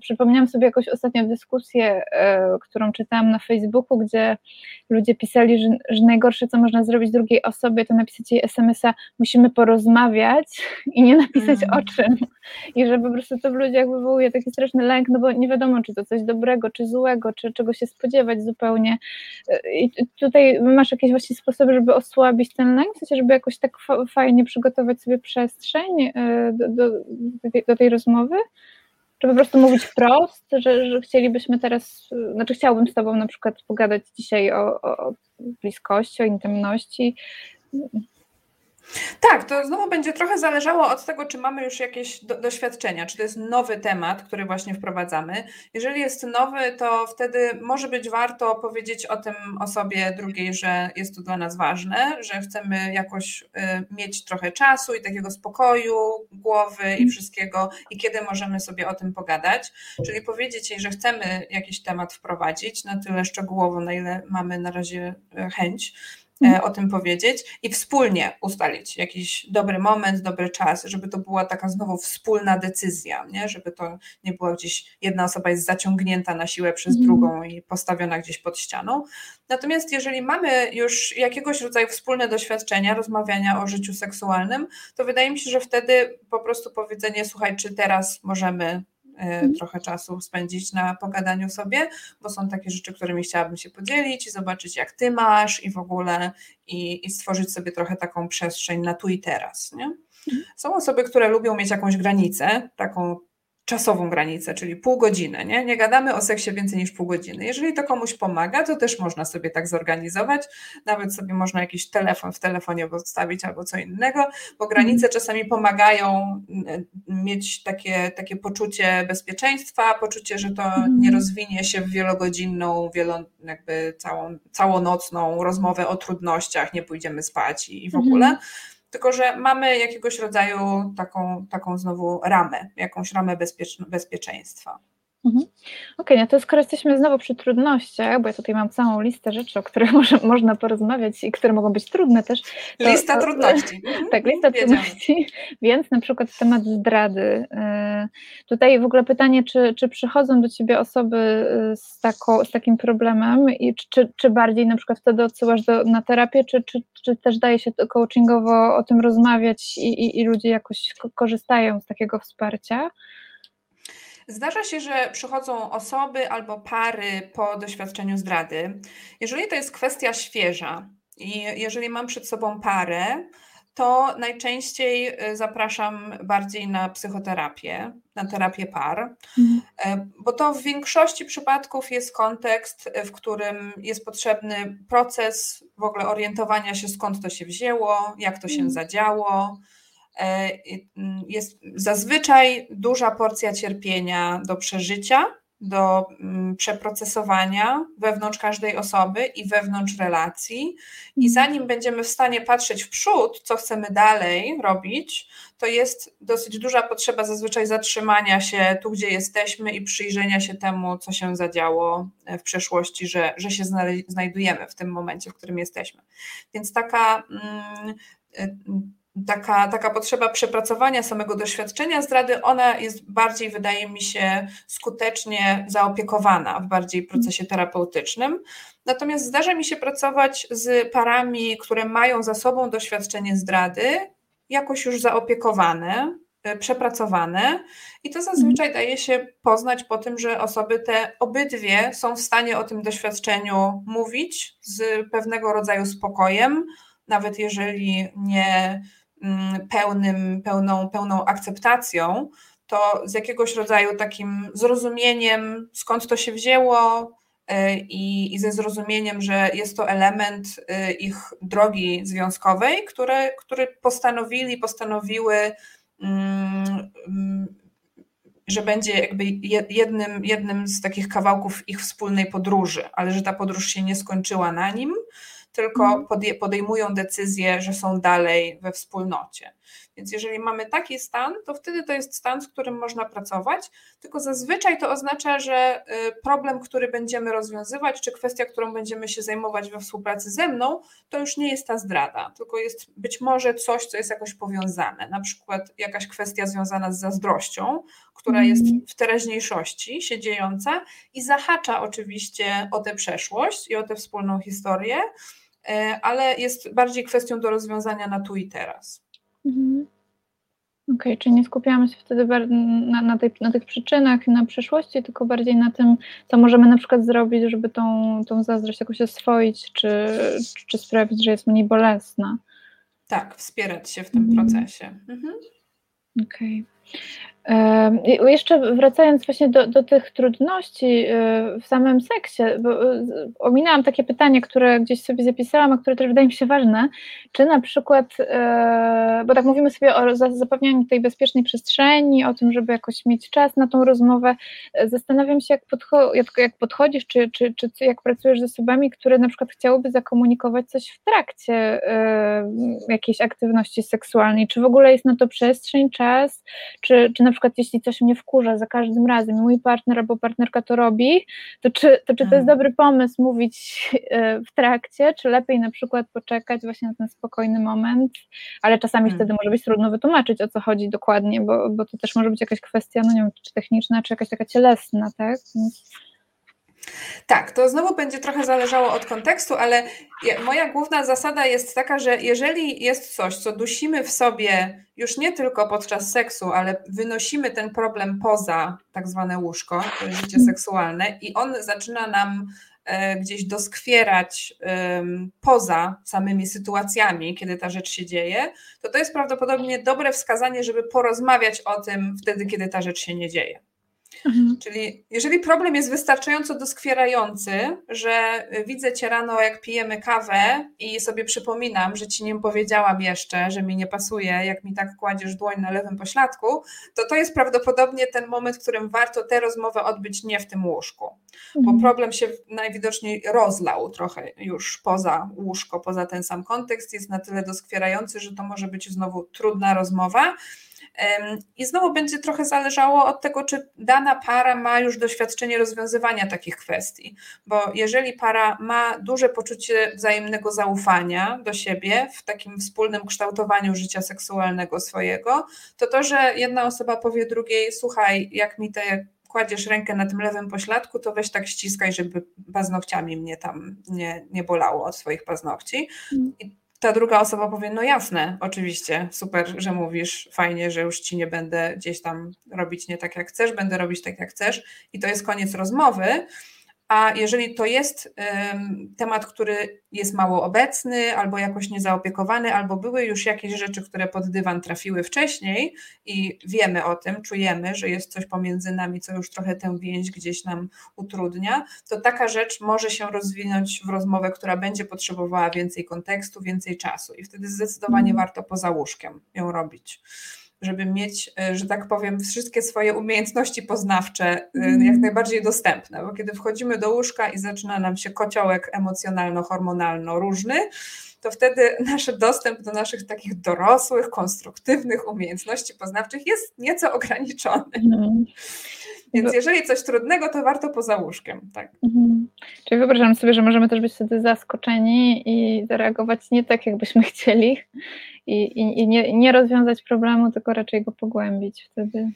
Speaker 2: przypomniałam sobie jakąś ostatnią dyskusję, e, którą czytałam na Facebooku, gdzie ludzie pisali, że, że najgorsze, co można zrobić drugiej osobie, to napisać jej SMS-a, musimy porozmawiać i nie napisać mm. o czym. I że po prostu to w ludziach wywołuje taki straszny lęk, no bo nie wiadomo, czy to coś dobrego, czy złego, czy czego się spodziewać zupełnie. E, I tutaj masz jakieś właśnie sposoby, żeby osłabić ten lęk, w sensie, żeby jakoś tak fajnie przygotować sobie przestrzeń e, do, do, do tej rozmowy? Czy po prostu mówić wprost, że, że chcielibyśmy teraz, znaczy chciałbym z Tobą na przykład pogadać dzisiaj o, o bliskości, o intymności,
Speaker 3: tak, to znowu będzie trochę zależało od tego, czy mamy już jakieś do, doświadczenia, czy to jest nowy temat, który właśnie wprowadzamy. Jeżeli jest nowy, to wtedy może być warto powiedzieć o tym osobie drugiej, że jest to dla nas ważne, że chcemy jakoś y, mieć trochę czasu i takiego spokoju głowy i wszystkiego, i kiedy możemy sobie o tym pogadać. Czyli powiedzieć jej, że chcemy jakiś temat wprowadzić na tyle szczegółowo, na ile mamy na razie y, chęć. O tym powiedzieć i wspólnie ustalić jakiś dobry moment, dobry czas, żeby to była taka znowu wspólna decyzja, nie? żeby to nie była gdzieś jedna osoba jest zaciągnięta na siłę przez mhm. drugą i postawiona gdzieś pod ścianą. Natomiast jeżeli mamy już jakiegoś rodzaju wspólne doświadczenia, rozmawiania o życiu seksualnym, to wydaje mi się, że wtedy po prostu powiedzenie, słuchaj, czy teraz możemy E, mhm. Trochę czasu spędzić na pogadaniu sobie, bo są takie rzeczy, którymi chciałabym się podzielić i zobaczyć, jak ty masz i w ogóle i, i stworzyć sobie trochę taką przestrzeń na tu i teraz. Nie? Mhm. Są osoby, które lubią mieć jakąś granicę, taką czasową granicę, czyli pół godziny. Nie? nie gadamy o seksie więcej niż pół godziny. Jeżeli to komuś pomaga, to też można sobie tak zorganizować. Nawet sobie można jakiś telefon w telefonie podstawić albo co innego, bo granice czasami pomagają mm, mieć takie, takie poczucie bezpieczeństwa, poczucie, że to mhm. nie rozwinie się w wielogodzinną, wielo, jakby całą, całonocną rozmowę o trudnościach, nie pójdziemy spać i, i w ogóle. Tylko że mamy jakiegoś rodzaju taką, taką znowu ramę, jakąś ramę bezpiecz, bezpieczeństwa.
Speaker 2: Mhm. Okej, okay, no to skoro jesteśmy znowu przy trudnościach, bo ja tutaj mam całą listę rzeczy, o których może, można porozmawiać i które mogą być trudne też.
Speaker 3: To, lista to, trudności.
Speaker 2: Mhm. tak, lista trudności, więc na przykład temat zdrady. Y, tutaj w ogóle pytanie, czy, czy przychodzą do Ciebie osoby y, z, tako, z takim problemem i czy, czy bardziej na przykład wtedy odsyłasz do, na terapię, czy, czy, czy też daje się coachingowo o tym rozmawiać i, i, i ludzie jakoś korzystają z takiego wsparcia?
Speaker 3: Zdarza się, że przychodzą osoby albo pary po doświadczeniu zdrady. Jeżeli to jest kwestia świeża i jeżeli mam przed sobą parę, to najczęściej y, zapraszam bardziej na psychoterapię, na terapię par, mhm. E, bo to w większości przypadków jest kontekst, w którym jest potrzebny proces w ogóle orientowania się, skąd to się wzięło, jak to się mhm. zadziało, E, jest zazwyczaj duża porcja cierpienia do przeżycia, do mm, przeprocesowania wewnątrz każdej osoby i wewnątrz relacji. I mhm. zanim będziemy w stanie patrzeć w przód, co chcemy dalej robić, to jest dosyć duża potrzeba zazwyczaj zatrzymania się tu, gdzie jesteśmy i przyjrzenia się temu, co się zadziało w przeszłości, że, że się znajdujemy w tym momencie, w którym jesteśmy. Więc taka. Mm, y, taka, taka potrzeba przepracowania samego doświadczenia zdrady, ona jest bardziej, wydaje mi się, skutecznie zaopiekowana w bardziej procesie terapeutycznym. Natomiast zdarza mi się pracować z parami, które mają za sobą doświadczenie zdrady, jakoś już zaopiekowane, e, przepracowane i to zazwyczaj daje się poznać po tym, że osoby te obydwie są w stanie o tym doświadczeniu mówić z pewnego rodzaju spokojem, nawet jeżeli nie pełnym, pełną, pełną akceptacją, to z jakiegoś rodzaju takim zrozumieniem, skąd to się wzięło y, i, i ze zrozumieniem, że jest to element y, ich drogi związkowej, które, które postanowili, postanowiły, mm, mm, że będzie jakby jednym, jednym z takich kawałków ich wspólnej podróży, ale że ta podróż się nie skończyła na nim, tylko mhm. podejmują decyzję, że są dalej we wspólnocie. Więc jeżeli mamy taki stan, to wtedy to jest stan, z którym można pracować, tylko zazwyczaj to oznacza, że y, problem, który będziemy rozwiązywać, czy kwestia, którą będziemy się zajmować we współpracy ze mną, to już nie jest ta zdrada, tylko jest być może coś, co jest jakoś powiązane, na przykład jakaś kwestia związana z zazdrością, która jest mhm. w teraźniejszości się dziejąca i zahacza oczywiście o tę przeszłość i o tę wspólną historię ale jest bardziej kwestią do rozwiązania na tu i teraz. Mhm.
Speaker 2: Okej, okay, czyli nie skupiamy się wtedy na, na, tej, na tych przyczynach i na przyszłości, tylko bardziej na tym, co możemy na przykład zrobić, żeby tą, tą zazdrość jakoś oswoić, czy, czy sprawić, że jest mniej bolesna.
Speaker 3: Tak, wspierać się w tym mhm. procesie. Mhm.
Speaker 2: Okej. Okay. Jeszcze wracając właśnie do, do tych trudności y, w samym seksie, bo y, ominęłam takie pytanie, które gdzieś sobie zapisałam, a które też wydaje mi się ważne, czy na przykład, y, bo tak mówimy sobie o zapewnianiu tej bezpiecznej przestrzeni, o tym, żeby jakoś mieć czas na tą rozmowę, zastanawiam się, jak, podcho jak, jak podchodzisz, czy, czy, czy jak pracujesz z osobami, które na przykład chciałyby zakomunikować coś w trakcie jakiejś aktywności seksualnej, czy w ogóle jest na to przestrzeń, czas, czy, czy na przykład jeśli coś mnie wkurza za każdym razem, mój partner albo partnerka to robi, to czy to, czy to jest mhm. dobry pomysł mówić e, w trakcie, czy lepiej na przykład poczekać właśnie na ten spokojny moment, ale czasami hmm. wtedy może być trudno wytłumaczyć, o co chodzi dokładnie, bo, bo to też może być jakaś kwestia, no nie wiem, czy techniczna, czy jakaś taka cielesna, tak? Więc...
Speaker 3: Tak, to znowu będzie trochę zależało od kontekstu, ale moja główna zasada jest taka, że jeżeli jest coś, co dusimy w sobie już nie tylko podczas seksu, ale wynosimy ten problem poza tak zwane łóżko, życie seksualne i on zaczyna nam e, gdzieś doskwierać poza samymi sytuacjami, kiedy ta rzecz się dzieje, to to jest prawdopodobnie dobre wskazanie, żeby porozmawiać o tym wtedy, kiedy ta rzecz się nie dzieje. Mhm. Czyli jeżeli problem jest wystarczająco doskwierający, że widzę cię rano, jak pijemy kawę i sobie przypominam, że ci nie powiedziałam jeszcze, że mi nie pasuje, jak mi tak kładziesz dłoń na lewym pośladku, to to jest prawdopodobnie ten moment, w którym warto tę rozmowę odbyć nie w tym łóżku, mhm. bo problem się najwidoczniej rozlał trochę już poza łóżko, poza ten sam kontekst, jest na tyle doskwierający, że to może być znowu trudna rozmowa. I znowu będzie trochę zależało od tego, czy dana para ma już doświadczenie rozwiązywania takich kwestii, bo jeżeli para ma duże poczucie wzajemnego zaufania do siebie w takim wspólnym kształtowaniu życia seksualnego swojego, to to, że jedna osoba powie drugiej: Słuchaj, jak mi te kładziesz rękę na tym lewym pośladku, to weź tak ściskaj, żeby paznokciami mnie tam nie, nie bolało od swoich paznokci. Mm. I ta druga osoba powie, no jasne, oczywiście, super, że mówisz, fajnie, że już ci nie będę gdzieś tam robić nie tak jak chcesz, będę robić tak jak chcesz. I to jest koniec rozmowy, a jeżeli to jest temat, który jest mało obecny, albo jakoś niezaopiekowany, albo były już jakieś rzeczy, które pod dywan trafiły wcześniej i wiemy o tym, czujemy, że jest coś pomiędzy nami, co już trochę tę więź gdzieś nam utrudnia, to taka rzecz może się rozwinąć w rozmowę, która będzie potrzebowała więcej kontekstu, więcej czasu i wtedy zdecydowanie mm. warto poza łóżkiem ją robić żeby mieć, e, że tak powiem, wszystkie swoje umiejętności poznawcze mm. jak najbardziej dostępne, bo kiedy wchodzimy do łóżka i zaczyna nam się kociołek emocjonalno-hormonalno różny, to wtedy nasz dostęp do naszych takich dorosłych, konstruktywnych umiejętności poznawczych jest nieco ograniczony. Mm. Więc jeżeli coś trudnego, to warto poza łóżkiem. Tak. Mhm.
Speaker 2: Czyli wyobrażam sobie, że możemy też być wtedy zaskoczeni i zareagować nie tak, jakbyśmy chcieli i, i, i nie, nie rozwiązać problemu, tylko raczej go pogłębić wtedy.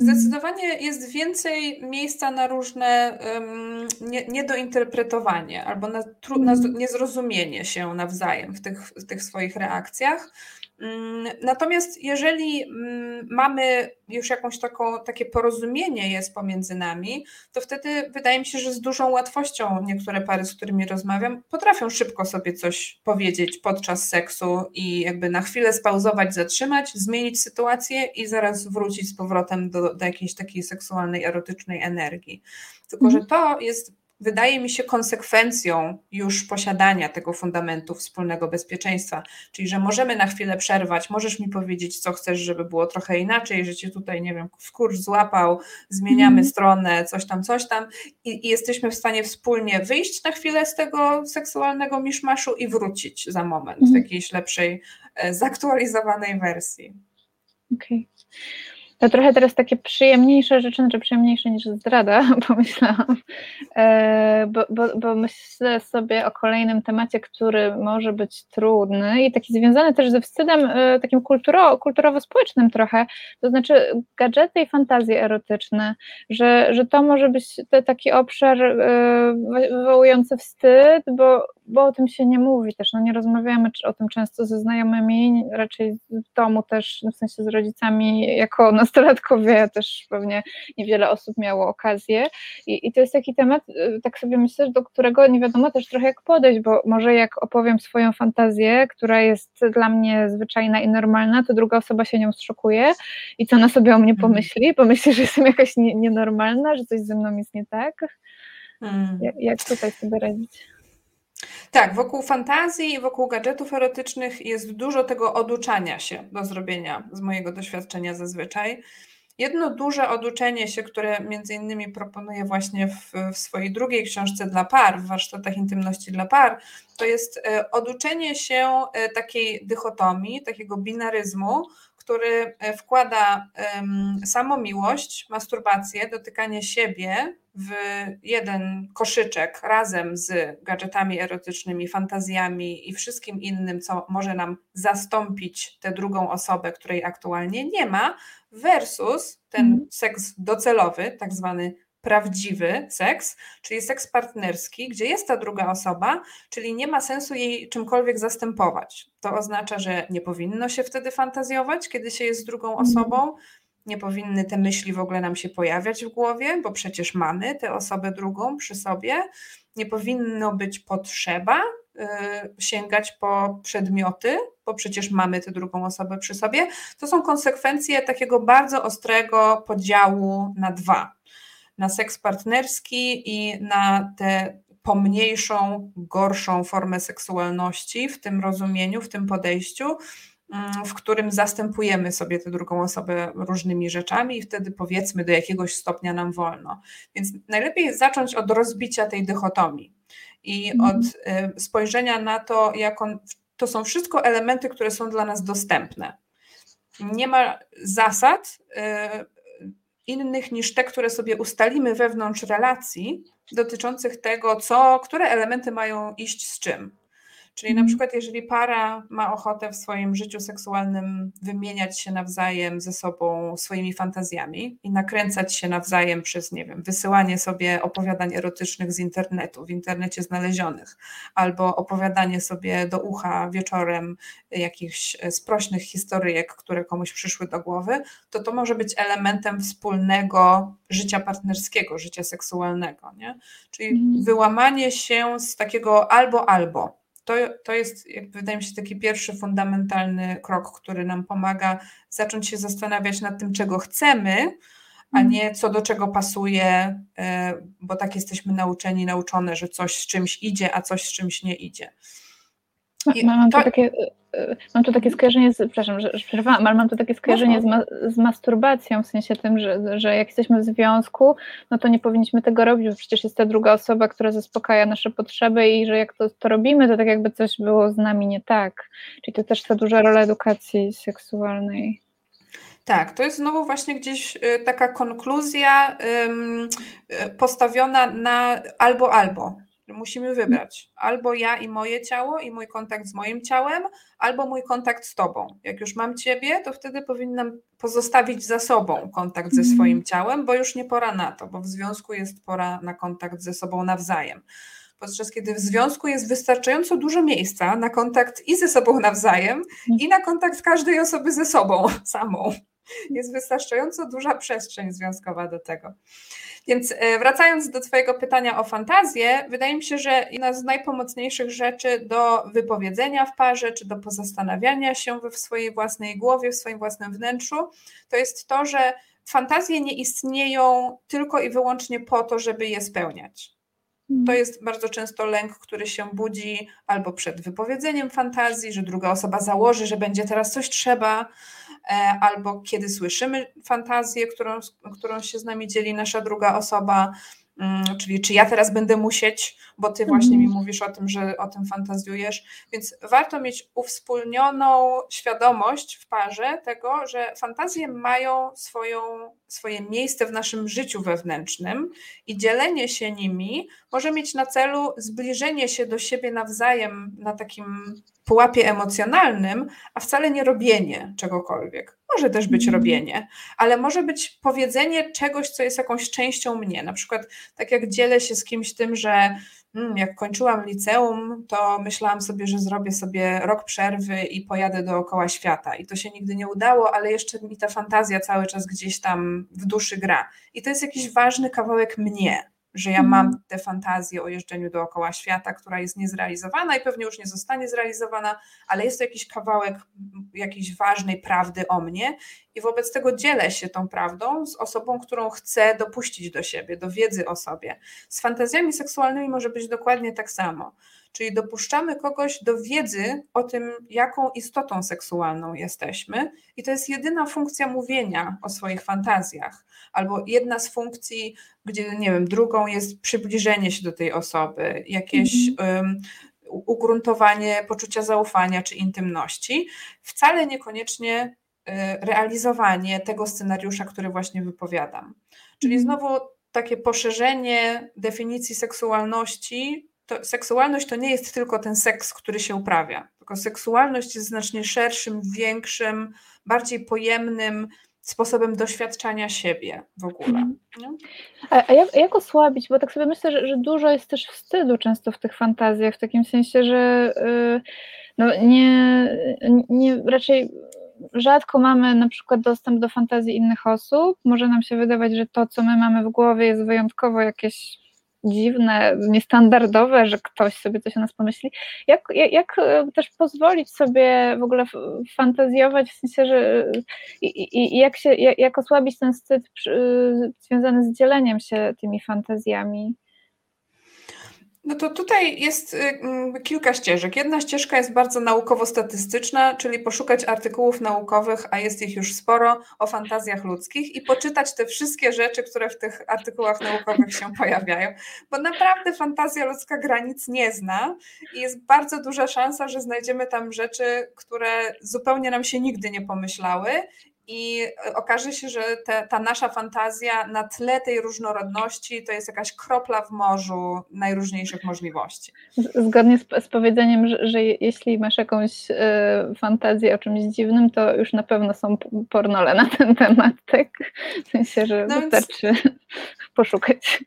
Speaker 3: Zdecydowanie jest więcej miejsca na różne um, nie, niedointerpretowanie albo na, na mhm. niezrozumienie się nawzajem w tych, w tych swoich reakcjach. Mm, natomiast jeżeli mm, mamy już jakąś taką, takie porozumienie jest pomiędzy nami, to wtedy wydaje mi się, że z dużą łatwością niektóre pary, z którymi rozmawiam, potrafią szybko sobie coś powiedzieć podczas seksu i jakby na chwilę spauzować, zatrzymać, zmienić sytuację i zaraz wrócić z powrotem do, do jakiejś takiej seksualnej, erotycznej energii. Tylko, że mhm. to jest wydaje mi się konsekwencją już posiadania tego fundamentu wspólnego bezpieczeństwa. Czyli, że możemy na chwilę przerwać, możesz mi powiedzieć, co chcesz, żeby było trochę inaczej, że cię tutaj, nie wiem, wkurz złapał, zmieniamy mm. stronę, coś tam, coś tam i, i, jesteśmy w stanie wspólnie wyjść na chwilę z tego seksualnego miszmaszu i wrócić za moment mm. w mhm. jakiejś lepszej, e, zaktualizowanej wersji.
Speaker 2: Okej. Okay. To trochę teraz takie przyjemniejsze rzeczy, znaczy przyjemniejsze niż zdrada, pomyślałam, e, bo, bo, bo myślę sobie o kolejnym temacie, który może być trudny i taki związany też ze wstydem e, takim kulturo, kulturowo-społecznym trochę, to znaczy gadżety i fantazje erotyczne, że, że to może być taki obszar e, wywołujący wstyd, bo, bo o tym się nie mówi też, no nie rozmawiamy o tym często ze znajomymi, raczej w domu też, w sensie z rodzicami jako nas nastolatkowie też pewnie niewiele osób miało okazję I, i to jest taki temat, y, tak sobie myślę, do którego nie wiadomo też trochę jak podejść, bo może jak opowiem swoją fantazję, która jest dla mnie zwyczajna i normalna, to druga osoba się nią zszokuje i co ona sobie o mnie mhm. pomyśli? Pomyśli, że jestem jakaś nie, nienormalna, że coś ze mną jest nie tak? Jak, jak tutaj sobie radzić?
Speaker 3: Tak, wokół fantazji i wokół gadżetów erotycznych jest dużo tego oduczania się do zrobienia z mojego doświadczenia zazwyczaj. Jedno duże oduczenie się, które między innymi proponuję właśnie w, w, swojej drugiej książce dla par, w warsztatach intymności dla par, to jest e, oduczenie się e, takiej dychotomii, takiego binaryzmu, który e, wkłada um, samomiłość, masturbację, dotykanie siebie w jeden koszyczek razem z gadżetami erotycznymi, fantazjami i wszystkim innym, co może nam zastąpić tę drugą osobę, której aktualnie nie ma, versus ten mm. seks docelowy, tak zwany prawdziwy seks, czyli seks partnerski, gdzie jest ta druga osoba, czyli nie ma sensu jej czymkolwiek zastępować. To oznacza, że nie powinno się wtedy fantazjować, kiedy się jest z drugą mhm. osobą, nie powinny te myśli w ogóle nam się pojawiać w głowie, bo przecież mamy tę osobę drugą przy sobie. Nie powinno być potrzeba y, sięgać po przedmioty, bo przecież mamy tę drugą osobę przy sobie. To są konsekwencje takiego bardzo ostrego podziału na dwa na seks partnerski i na tę pomniejszą, gorszą formę seksualności w tym rozumieniu, w tym podejściu, w którym zastępujemy sobie tę drugą osobę różnymi rzeczami i wtedy powiedzmy do jakiegoś stopnia nam wolno. Więc najlepiej jest zacząć od rozbicia tej dychotomii i mhm. od y, spojrzenia na to, jak on, to są wszystko elementy, które są dla nas dostępne. Nie ma zasad, y, innych niż te, które sobie ustalimy wewnątrz relacji, dotyczących tego, co, które elementy mają iść z czym. Czyli na mhm. przykład, jeżeli para ma ochotę w swoim życiu seksualnym wymieniać się nawzajem ze sobą swoimi fantazjami i nakręcać się nawzajem przez, nie wiem, wysyłanie sobie opowiadań erotycznych z internetu, w internecie znalezionych, albo opowiadanie sobie do ucha wieczorem jakichś sprośnych historyjek, które komuś przyszły do głowy, to to może być elementem wspólnego życia partnerskiego, życia seksualnego. Nie? Czyli mhm. wyłamanie się z takiego albo albo to, to jest, jak wydaje mi się, taki pierwszy fundamentalny krok, który nam pomaga zacząć się zastanawiać nad tym, czego chcemy, a mhm. nie co do czego pasuje, e, bo tak jesteśmy nauczeni, nauczone, że coś z czymś idzie, a coś z czymś nie idzie.
Speaker 2: I mam, to, takie, e, e, mam tu takie skojarzenie, z, przepraszam, że, przerwałam, ale mam tu takie skojarzenie z, ma, z, masturbacją, w sensie tym, że, że jak jesteśmy w związku, no to nie powinniśmy tego robić, bo przecież jest ta druga osoba, która zaspokaja nasze potrzeby i że jak to, to robimy, to tak jakby coś było z nami nie tak. Czyli to też ta duża rola edukacji seksualnej.
Speaker 3: Tak, to jest znowu właśnie gdzieś y, taka konkluzja y, postawiona na albo albo musimy wybrać albo ja i moje ciało i mój kontakt z moim ciałem, albo mój kontakt z tobą. Jak już mam ciebie, to wtedy powinnam pozostawić za sobą kontakt ze mhm. swoim ciałem, bo już nie pora na to, bo w związku jest pora na kontakt ze sobą nawzajem. Podczas kiedy w związku jest wystarczająco dużo miejsca na kontakt i ze sobą nawzajem, i na kontakt każdej osoby ze sobą samą. Jest wystarczająco duża przestrzeń związkowa do tego. Więc e, wracając do Twojego pytania o fantazję, wydaje mi się, że jedna z najpomocniejszych rzeczy do wypowiedzenia w parze, czy do pozastanawiania się w swojej własnej głowie, w swoim własnym wnętrzu, to jest to, że fantazje nie istnieją tylko i wyłącznie po to, żeby je spełniać. To mhm. jest bardzo często lęk, który się budzi albo przed wypowiedzeniem fantazji, że druga osoba założy, że będzie teraz coś trzeba, albo kiedy słyszymy fantazję, którą, którą się z nami dzieli nasza druga osoba, czyli czy ja teraz będę musieć, bo ty właśnie mi mhm. mówisz o tym, że o tym fantazjujesz, więc warto mieć uwspólnioną świadomość w parze tego, że fantazje mają swoją, swoje miejsce w naszym życiu wewnętrznym i dzielenie się nimi może mieć na celu zbliżenie się do siebie nawzajem na takim pułapie emocjonalnym, a wcale nie robienie czegokolwiek. Może też być mhm. robienie, ale może być powiedzenie czegoś, co jest jakąś częścią mnie. Na przykład, tak jak dzielę się z kimś tym, że hmm, jak kończyłam liceum, to myślałam sobie, że zrobię sobie rok przerwy i pojadę dookoła świata. I to się nigdy nie udało, ale jeszcze mi ta fantazja cały czas gdzieś tam w duszy gra. I to jest jakiś ważny kawałek mnie że ja mam mhm. tę fantazję o jeżdżeniu dookoła świata, która jest niezrealizowana i pewnie już nie zostanie zrealizowana, ale jest to jakiś kawałek jakiejś ważnej prawdy o mnie i wobec tego dzielę się tą prawdą z osobą, którą chcę dopuścić do siebie, do wiedzy o sobie. Z fantazjami seksualnymi może być dokładnie tak samo. Czyli dopuszczamy kogoś do wiedzy o tym, jaką istotą seksualną jesteśmy, i to jest jedyna funkcja mówienia o swoich fantazjach, albo jedna z funkcji, gdzie, nie wiem, drugą jest przybliżenie się do tej osoby, jakieś. Um, ugruntowanie poczucia zaufania czy intymności, wcale niekoniecznie realizowanie tego scenariusza, który właśnie wypowiadam. Czyli mhm. znowu takie poszerzenie definicji seksualności. To, seksualność to nie jest tylko ten seks, który się uprawia, tylko seksualność jest znacznie szerszym, większym, bardziej pojemnym sposobem doświadczania siebie w ogóle. Mhm.
Speaker 2: A, a jak, jak, osłabić? Bo tak sobie myślę, że, że, dużo jest też wstydu często w tych fantazjach, w takim sensie, że yy, no nie, nie raczej rzadko mamy na przykład dostęp do fantazji innych osób. Może nam się wydawać, że to, co my mamy w głowie, jest wyjątkowo jakieś dziwne, niestandardowe, że ktoś sobie coś o nas pomyśli. Jak, jak, e, też pozwolić sobie w ogóle fantazjować, w sensie, że i, i jak, się, jak osłabić ten wstyd przy, związany z dzieleniem się tymi fantazjami?
Speaker 3: No to tutaj jest y, mm, kilka ścieżek. Jedna ścieżka jest bardzo naukowo-statystyczna, czyli poszukać artykułów naukowych, a jest ich już sporo, o fantazjach ludzkich i poczytać te wszystkie rzeczy, które w tych artykułach naukowych się pojawiają. Bo naprawdę fantazja ludzka granic nie zna i jest bardzo duża szansa, że znajdziemy tam rzeczy, które zupełnie nam się nigdy nie pomyślały i okaże się, że te, ta nasza fantazja na tle tej różnorodności to jest jakaś kropla w morzu najróżniejszych możliwości.
Speaker 2: Zgodnie z, z powiedzeniem, że, że, jeśli masz jakąś y, fantazję o czymś dziwnym, to już na pewno są pornole na ten temat, tak? W sensie, że no wystarczy więc... poszukać.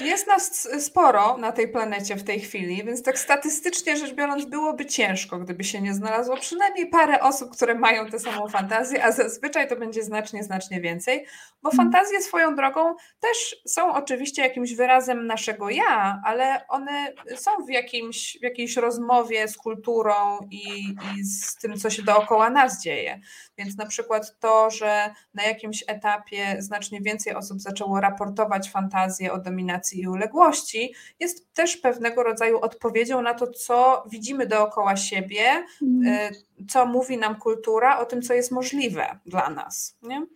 Speaker 3: Jest nas sporo na tej planecie w tej chwili, więc tak statystycznie rzecz biorąc byłoby ciężko, gdyby się nie znalazło przynajmniej parę osób, które mają tę samą fantazję, a zazwyczaj to będzie znacznie, znacznie więcej, bo mhm. fantazje swoją drogą też są oczywiście jakimś wyrazem naszego ja, ale one są w, jakimś, w jakiejś rozmowie z kulturą i, i z tym, co się dookoła nas dzieje. Więc na przykład to, że na jakimś etapie znacznie więcej osób zaczęło raportować fantazję o dominacji i uległości, jest też pewnego rodzaju odpowiedzią na to, co widzimy dookoła siebie, mm. Co mówi nam kultura o tym, co jest możliwe dla nas. Nie?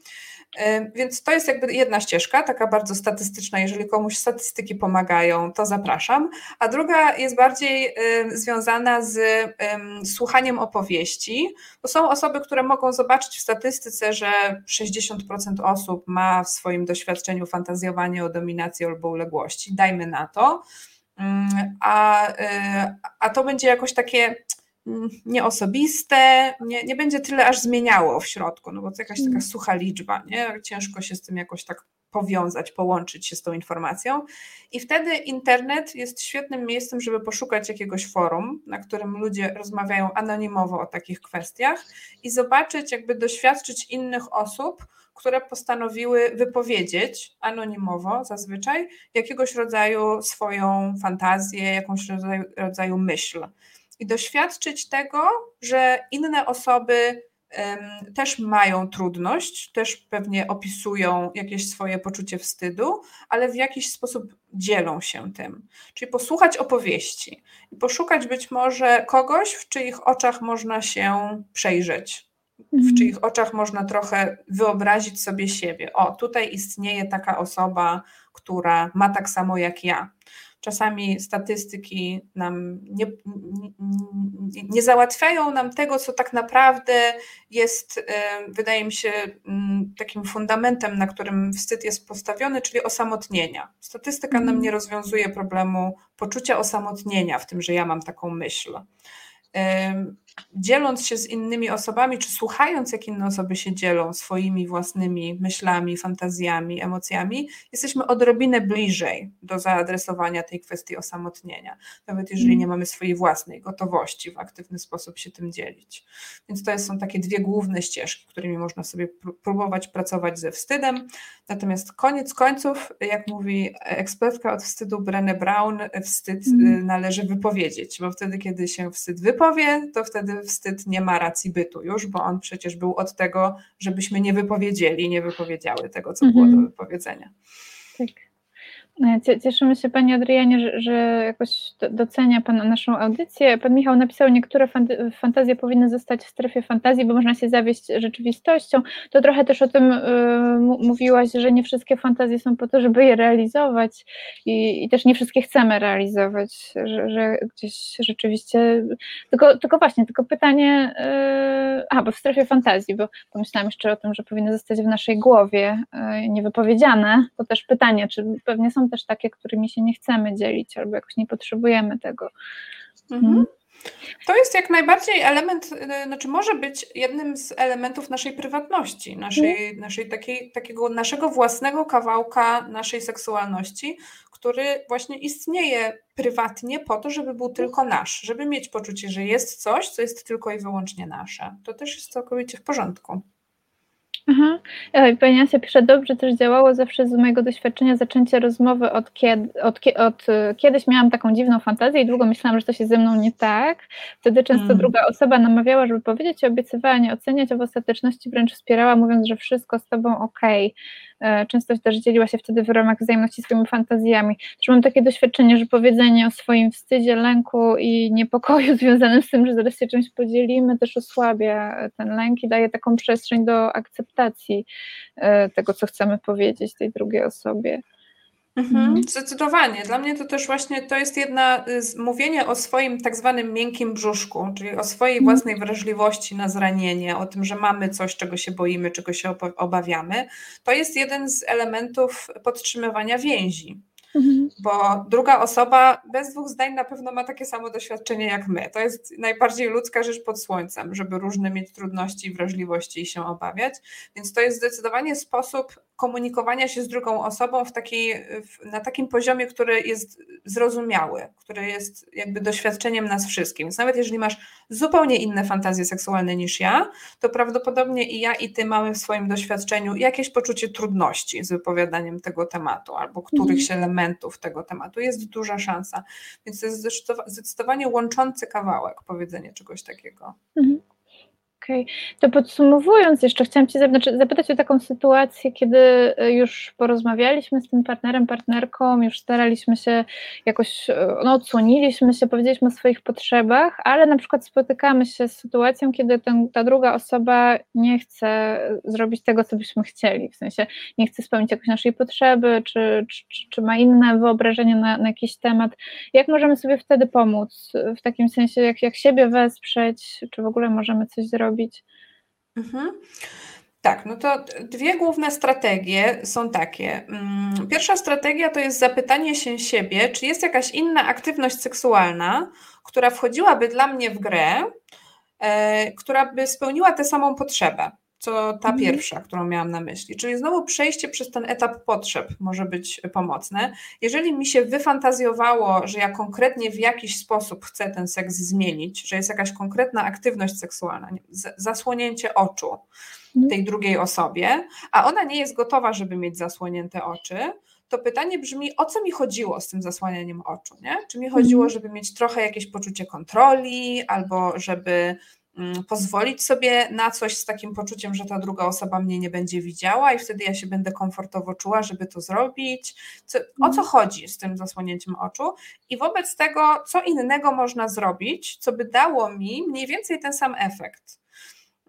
Speaker 3: Więc to jest jakby jedna ścieżka, taka bardzo statystyczna. Jeżeli komuś statystyki pomagają, to zapraszam. A druga jest bardziej związana z słuchaniem opowieści, bo są osoby, które mogą zobaczyć w statystyce, że 60% osób ma w swoim doświadczeniu fantazjowanie o dominacji albo uległości. Dajmy na to. A, y, a to będzie jakoś takie Mm, nieosobiste, nie, nie będzie tyle aż zmieniało w środku, no bo to jakaś taka mm. sucha liczba, nie? Ciężko się z tym jakoś tak powiązać, połączyć się z tą informacją. I wtedy internet jest świetnym miejscem, żeby poszukać jakiegoś forum, na którym ludzie rozmawiają anonimowo o takich kwestiach i zobaczyć, jakby doświadczyć innych osób, które postanowiły wypowiedzieć anonimowo zazwyczaj jakiegoś rodzaju swoją fantazję, jakąś rodzaju, rodzaju myśl i doświadczyć tego, że inne osoby też mają trudność, też pewnie opisują jakieś swoje poczucie wstydu, ale w jakiś sposób dzielą się tym. Czyli posłuchać opowieści i poszukać być może kogoś, w czyich oczach można się przejrzeć, w mhm. czyich oczach można trochę wyobrazić sobie siebie. O, tutaj istnieje taka osoba, która ma tak samo jak ja. Czasami statystyki nam nie, nie, nie, załatwiają nam tego, co tak naprawdę jest, e, wydaje mi się, mm, takim fundamentem, na którym wstyd jest postawiony, czyli osamotnienia. Statystyka nam mhm. nie rozwiązuje problemu poczucia osamotnienia w tym, że ja mam taką myśl dzieląc się z innymi osobami, czy słuchając, jak inne osoby się dzielą swoimi własnymi myślami, fantazjami, emocjami, jesteśmy odrobinę bliżej do zaadresowania tej kwestii osamotnienia, nawet jeżeli nie mamy swojej własnej gotowości w aktywny sposób się tym dzielić. Więc to są takie dwie główne ścieżki, którymi można sobie próbować pracować ze wstydem. Natomiast koniec końców, jak mówi ekspertka od wstydu Brené Brown, wstyd mm. należy wypowiedzieć, bo wtedy, kiedy się wstyd wypowie, to wtedy wtedy wstyd nie ma racji bytu już, bo on przecież był od tego, żebyśmy nie wypowiedzieli, nie wypowiedziały tego, co było do mhm. wypowiedzenia.
Speaker 2: E, cieszymy się Pani Adrianie, że, że jakoś docenia Pan naszą audycję. Pan Michał napisał, niektóre fantazje powinny zostać w strefie fantazji, bo można się zawieść rzeczywistością. To trochę też o tym y, mówiłaś, że nie wszystkie fantazje są po to, żeby je realizować i, i też nie wszystkie chcemy realizować, że, że, gdzieś rzeczywiście, tylko, tylko właśnie, tylko pytanie, y, a bo w strefie fantazji, bo pomyślałam jeszcze o tym, że powinny zostać w naszej głowie y, niewypowiedziane, to też pytanie, czy pewnie są też takie, którymi się nie chcemy dzielić albo jakoś nie potrzebujemy tego. Mhm.
Speaker 3: mhm. To jest jak najbardziej element, y, znaczy może być jednym z elementów naszej prywatności, naszej, mhm. naszej takiej, takiego naszego własnego kawałka naszej seksualności, który właśnie istnieje prywatnie po to, żeby był tylko nasz, żeby mieć poczucie, że jest coś, co jest tylko i wyłącznie nasze. To też jest całkowicie w porządku.
Speaker 2: Aha. Pani Asia pisze, dobrze też działało zawsze z mojego doświadczenia zaczęcie rozmowy od, kiedy, od, od kiedyś miałam taką dziwną fantazję i długo myślałam, że to się ze mną nie tak. Wtedy często mm. druga osoba namawiała, żeby powiedzieć, obiecywała nie oceniać, a w ostateczności wręcz wspierała, mówiąc, że wszystko z tobą ok. E, często też dzieliła się wtedy w ramach wzajemności swoimi fantazjami. Też mam takie doświadczenie, że powiedzenie o swoim wstydzie, lęku i niepokoju związanym z tym, że zaraz się czymś podzielimy, też osłabia ten lęk i daje taką przestrzeń do akceptacji e, tego, co chcemy powiedzieć tej drugiej osobie.
Speaker 3: Mhm, mhm, zdecydowanie. Dla mnie to też właśnie to jest jedna z mówienie o swoim tak zwanym miękkim brzuszku, czyli o swojej mhm. własnej wrażliwości na zranienie, o tym, że mamy coś, czego się boimy, czego się obawiamy. To jest jeden z elementów podtrzymywania więzi. Mhm. Bo druga osoba bez dwóch zdań na pewno ma takie samo doświadczenie jak my. To jest najbardziej ludzka rzecz pod słońcem, żeby różne mieć trudności i wrażliwości i się obawiać. Więc to jest zdecydowanie sposób komunikowania się z drugą osobą w takiej, na takim poziomie, który jest zrozumiały, który jest jakby doświadczeniem nas wszystkim. Więc nawet jeżeli masz zupełnie inne fantazje seksualne niż ja, to prawdopodobnie i ja, i ty mamy w swoim doświadczeniu jakieś poczucie trudności z wypowiadaniem tego tematu albo którychś mhm. elementów tego tematu. Jest duża szansa. Więc to jest zdecydowanie łączący kawałek powiedzenie czegoś takiego. Mhm.
Speaker 2: Okej, okay. to podsumowując jeszcze, chciałam Cię znaczy zapytać o taką sytuację, kiedy e, już porozmawialiśmy z tym partnerem, partnerką, już staraliśmy się jakoś, e, no odsłoniliśmy się, powiedzieliśmy o swoich potrzebach, ale na przykład spotykamy się z sytuacją, kiedy ten, ta druga osoba nie chce zrobić tego, co byśmy chcieli, w sensie nie chce spełnić jakiejś naszej potrzeby, czy, czy, czy ma inne wyobrażenie na, na jakiś temat. Jak możemy sobie wtedy pomóc? W takim sensie, jak, jak siebie wesprzeć, czy w ogóle możemy coś zrobić?
Speaker 3: Mhm. Tak, no to dwie główne strategie są takie. Mm, pierwsza strategia to jest zapytanie się siebie, czy jest jakaś inna aktywność seksualna, która wchodziłaby dla mnie w grę, e, która by spełniła tę samą potrzebę co ta mhm. pierwsza, którą miałam na myśli. Czyli znowu przejście przez ten etap potrzeb może być pomocne. Jeżeli mi się wyfantazjowało, że ja konkretnie w jakiś sposób chcę ten seks zmienić, że jest jakaś konkretna aktywność seksualna, zasłonięcie oczu mhm. tej drugiej osobie, a ona nie jest gotowa, żeby mieć zasłonięte oczy, to pytanie brzmi, o co mi chodziło z tym zasłanianiem oczu? Nie? Czy mi chodziło, mhm. żeby mieć trochę jakieś poczucie kontroli, albo żeby pozwolić sobie na coś z takim poczuciem, że ta druga osoba mnie nie będzie widziała i wtedy ja się będę komfortowo czuła, żeby to zrobić. Co, o co mhm. chodzi z tym zasłonięciem oczu? I wobec tego, co innego można zrobić, co by dało mi mniej więcej ten sam efekt.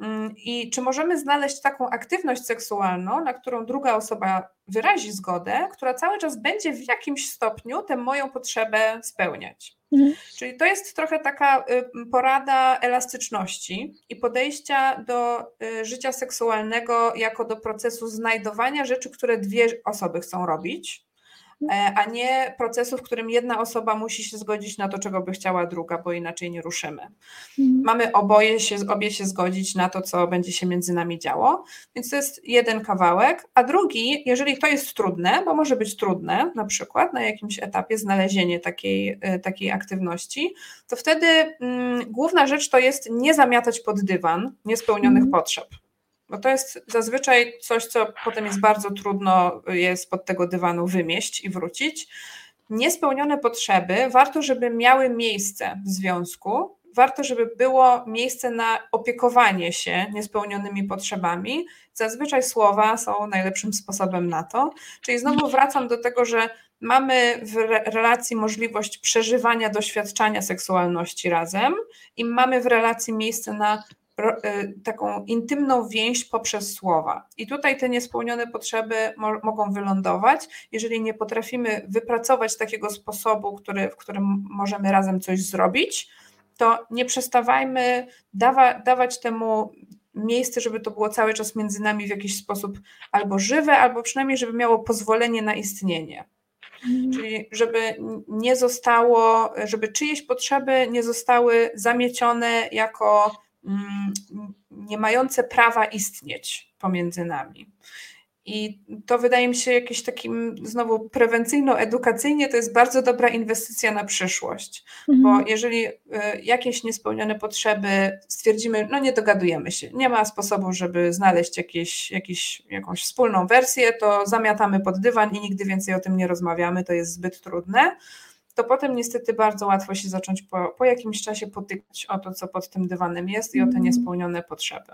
Speaker 3: Mm, I czy możemy znaleźć taką aktywność seksualną, na którą druga osoba wyrazi zgodę, która cały czas będzie w jakimś stopniu tę moją potrzebę spełniać? Mhm. Czyli to jest trochę taka y, porada elastyczności i podejścia do y, życia seksualnego jako do procesu znajdowania rzeczy, które dwie osoby chcą robić a nie procesu, w którym jedna osoba musi się zgodzić na to, czego by chciała druga, bo inaczej nie ruszymy. Mhm. Mamy oboje się, obie się zgodzić na to, co będzie się między nami działo, więc to jest jeden kawałek, a drugi, jeżeli to jest trudne, bo może być trudne, na przykład na jakimś etapie znalezienie takiej, e, takiej aktywności, to wtedy mm, główna rzecz to jest nie zamiatać pod dywan niespełnionych mm. potrzeb. Bo to jest zazwyczaj coś, co potem jest bardzo trudno jest pod tego dywanu wymieść i wrócić. Niespełnione potrzeby warto, żeby miały miejsce w związku, warto, żeby było miejsce na opiekowanie się niespełnionymi potrzebami. Zazwyczaj słowa są najlepszym sposobem na to. Czyli znowu wracam do tego, że mamy w relacji możliwość przeżywania, doświadczania seksualności razem i mamy w relacji miejsce na taką intymną więź poprzez słowa. I tutaj te niespełnione potrzeby mo mogą wylądować, jeżeli nie potrafimy wypracować takiego sposobu, który, w którym możemy razem coś zrobić, to nie przestawajmy dawa dawać temu miejsce, żeby to było cały czas między nami w jakiś sposób albo żywe, albo przynajmniej, żeby miało pozwolenie na istnienie. Mhm. Czyli żeby nie zostało, żeby czyjeś potrzeby nie zostały zamiecione jako nie mające prawa istnieć pomiędzy nami. I to wydaje mi się jakieś takim znowu prewencyjno-edukacyjnie to jest bardzo dobra inwestycja na przyszłość, mhm. bo jeżeli y, jakieś niespełnione potrzeby stwierdzimy, no nie dogadujemy się, nie ma sposobu, żeby znaleźć jakieś, jakieś, jakąś wspólną wersję, to zamiatamy pod dywan i nigdy więcej o tym nie rozmawiamy, to jest zbyt trudne to potem niestety bardzo łatwo się zacząć po, po jakimś czasie potykać o to, co pod tym dywanem jest i o te mhm. niespełnione potrzeby.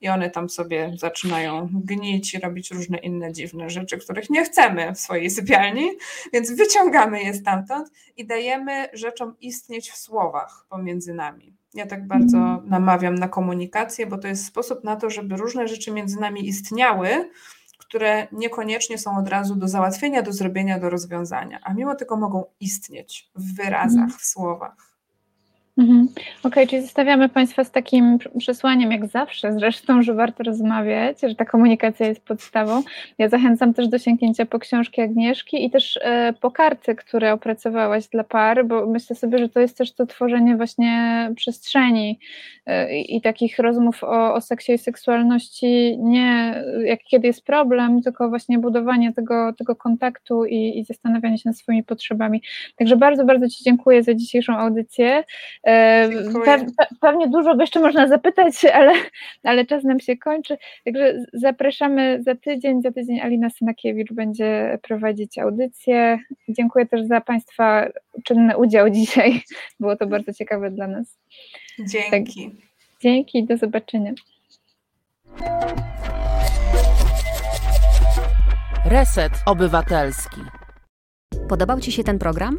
Speaker 3: I one tam sobie zaczynają gnić i robić różne inne dziwne rzeczy, których nie chcemy w swojej sypialni, więc wyciągamy je stamtąd i dajemy rzeczom istnieć w słowach pomiędzy nami. Ja tak bardzo mhm. namawiam na komunikację, bo to jest sposób na to, żeby różne rzeczy między nami istniały, które niekoniecznie są od razu do załatwienia, do zrobienia, do rozwiązania, a mimo tego mogą istnieć w wyrazach, w słowach.
Speaker 2: Mhm. Okej, okay, czyli zostawiamy Państwa z takim przesłaniem, jak zawsze zresztą, że warto rozmawiać, że ta komunikacja jest podstawą. Ja zachęcam też do sięgnięcia po książki Agnieszki i też e, po karty, które opracowałaś dla par, bo myślę sobie, że to jest też to tworzenie właśnie przestrzeni e, i takich rozmów o, o seksie i seksualności, nie jak kiedy jest problem, tylko właśnie budowanie tego, tego kontaktu i, i zastanawianie się nad swoimi potrzebami. Także bardzo, bardzo Ci dziękuję za dzisiejszą audycję. Pe, pewnie dużo by jeszcze można zapytać, ale, ale czas nam się kończy. Także zapraszamy za tydzień. Za tydzień Alina Synakiewicz będzie prowadzić audycję. Dziękuję też za Państwa czynny udział dzisiaj. Było to bardzo ciekawe dla nas.
Speaker 3: Dzięki. Tak,
Speaker 2: dzięki, do zobaczenia.
Speaker 1: Reset Obywatelski. Podobał Ci się ten program?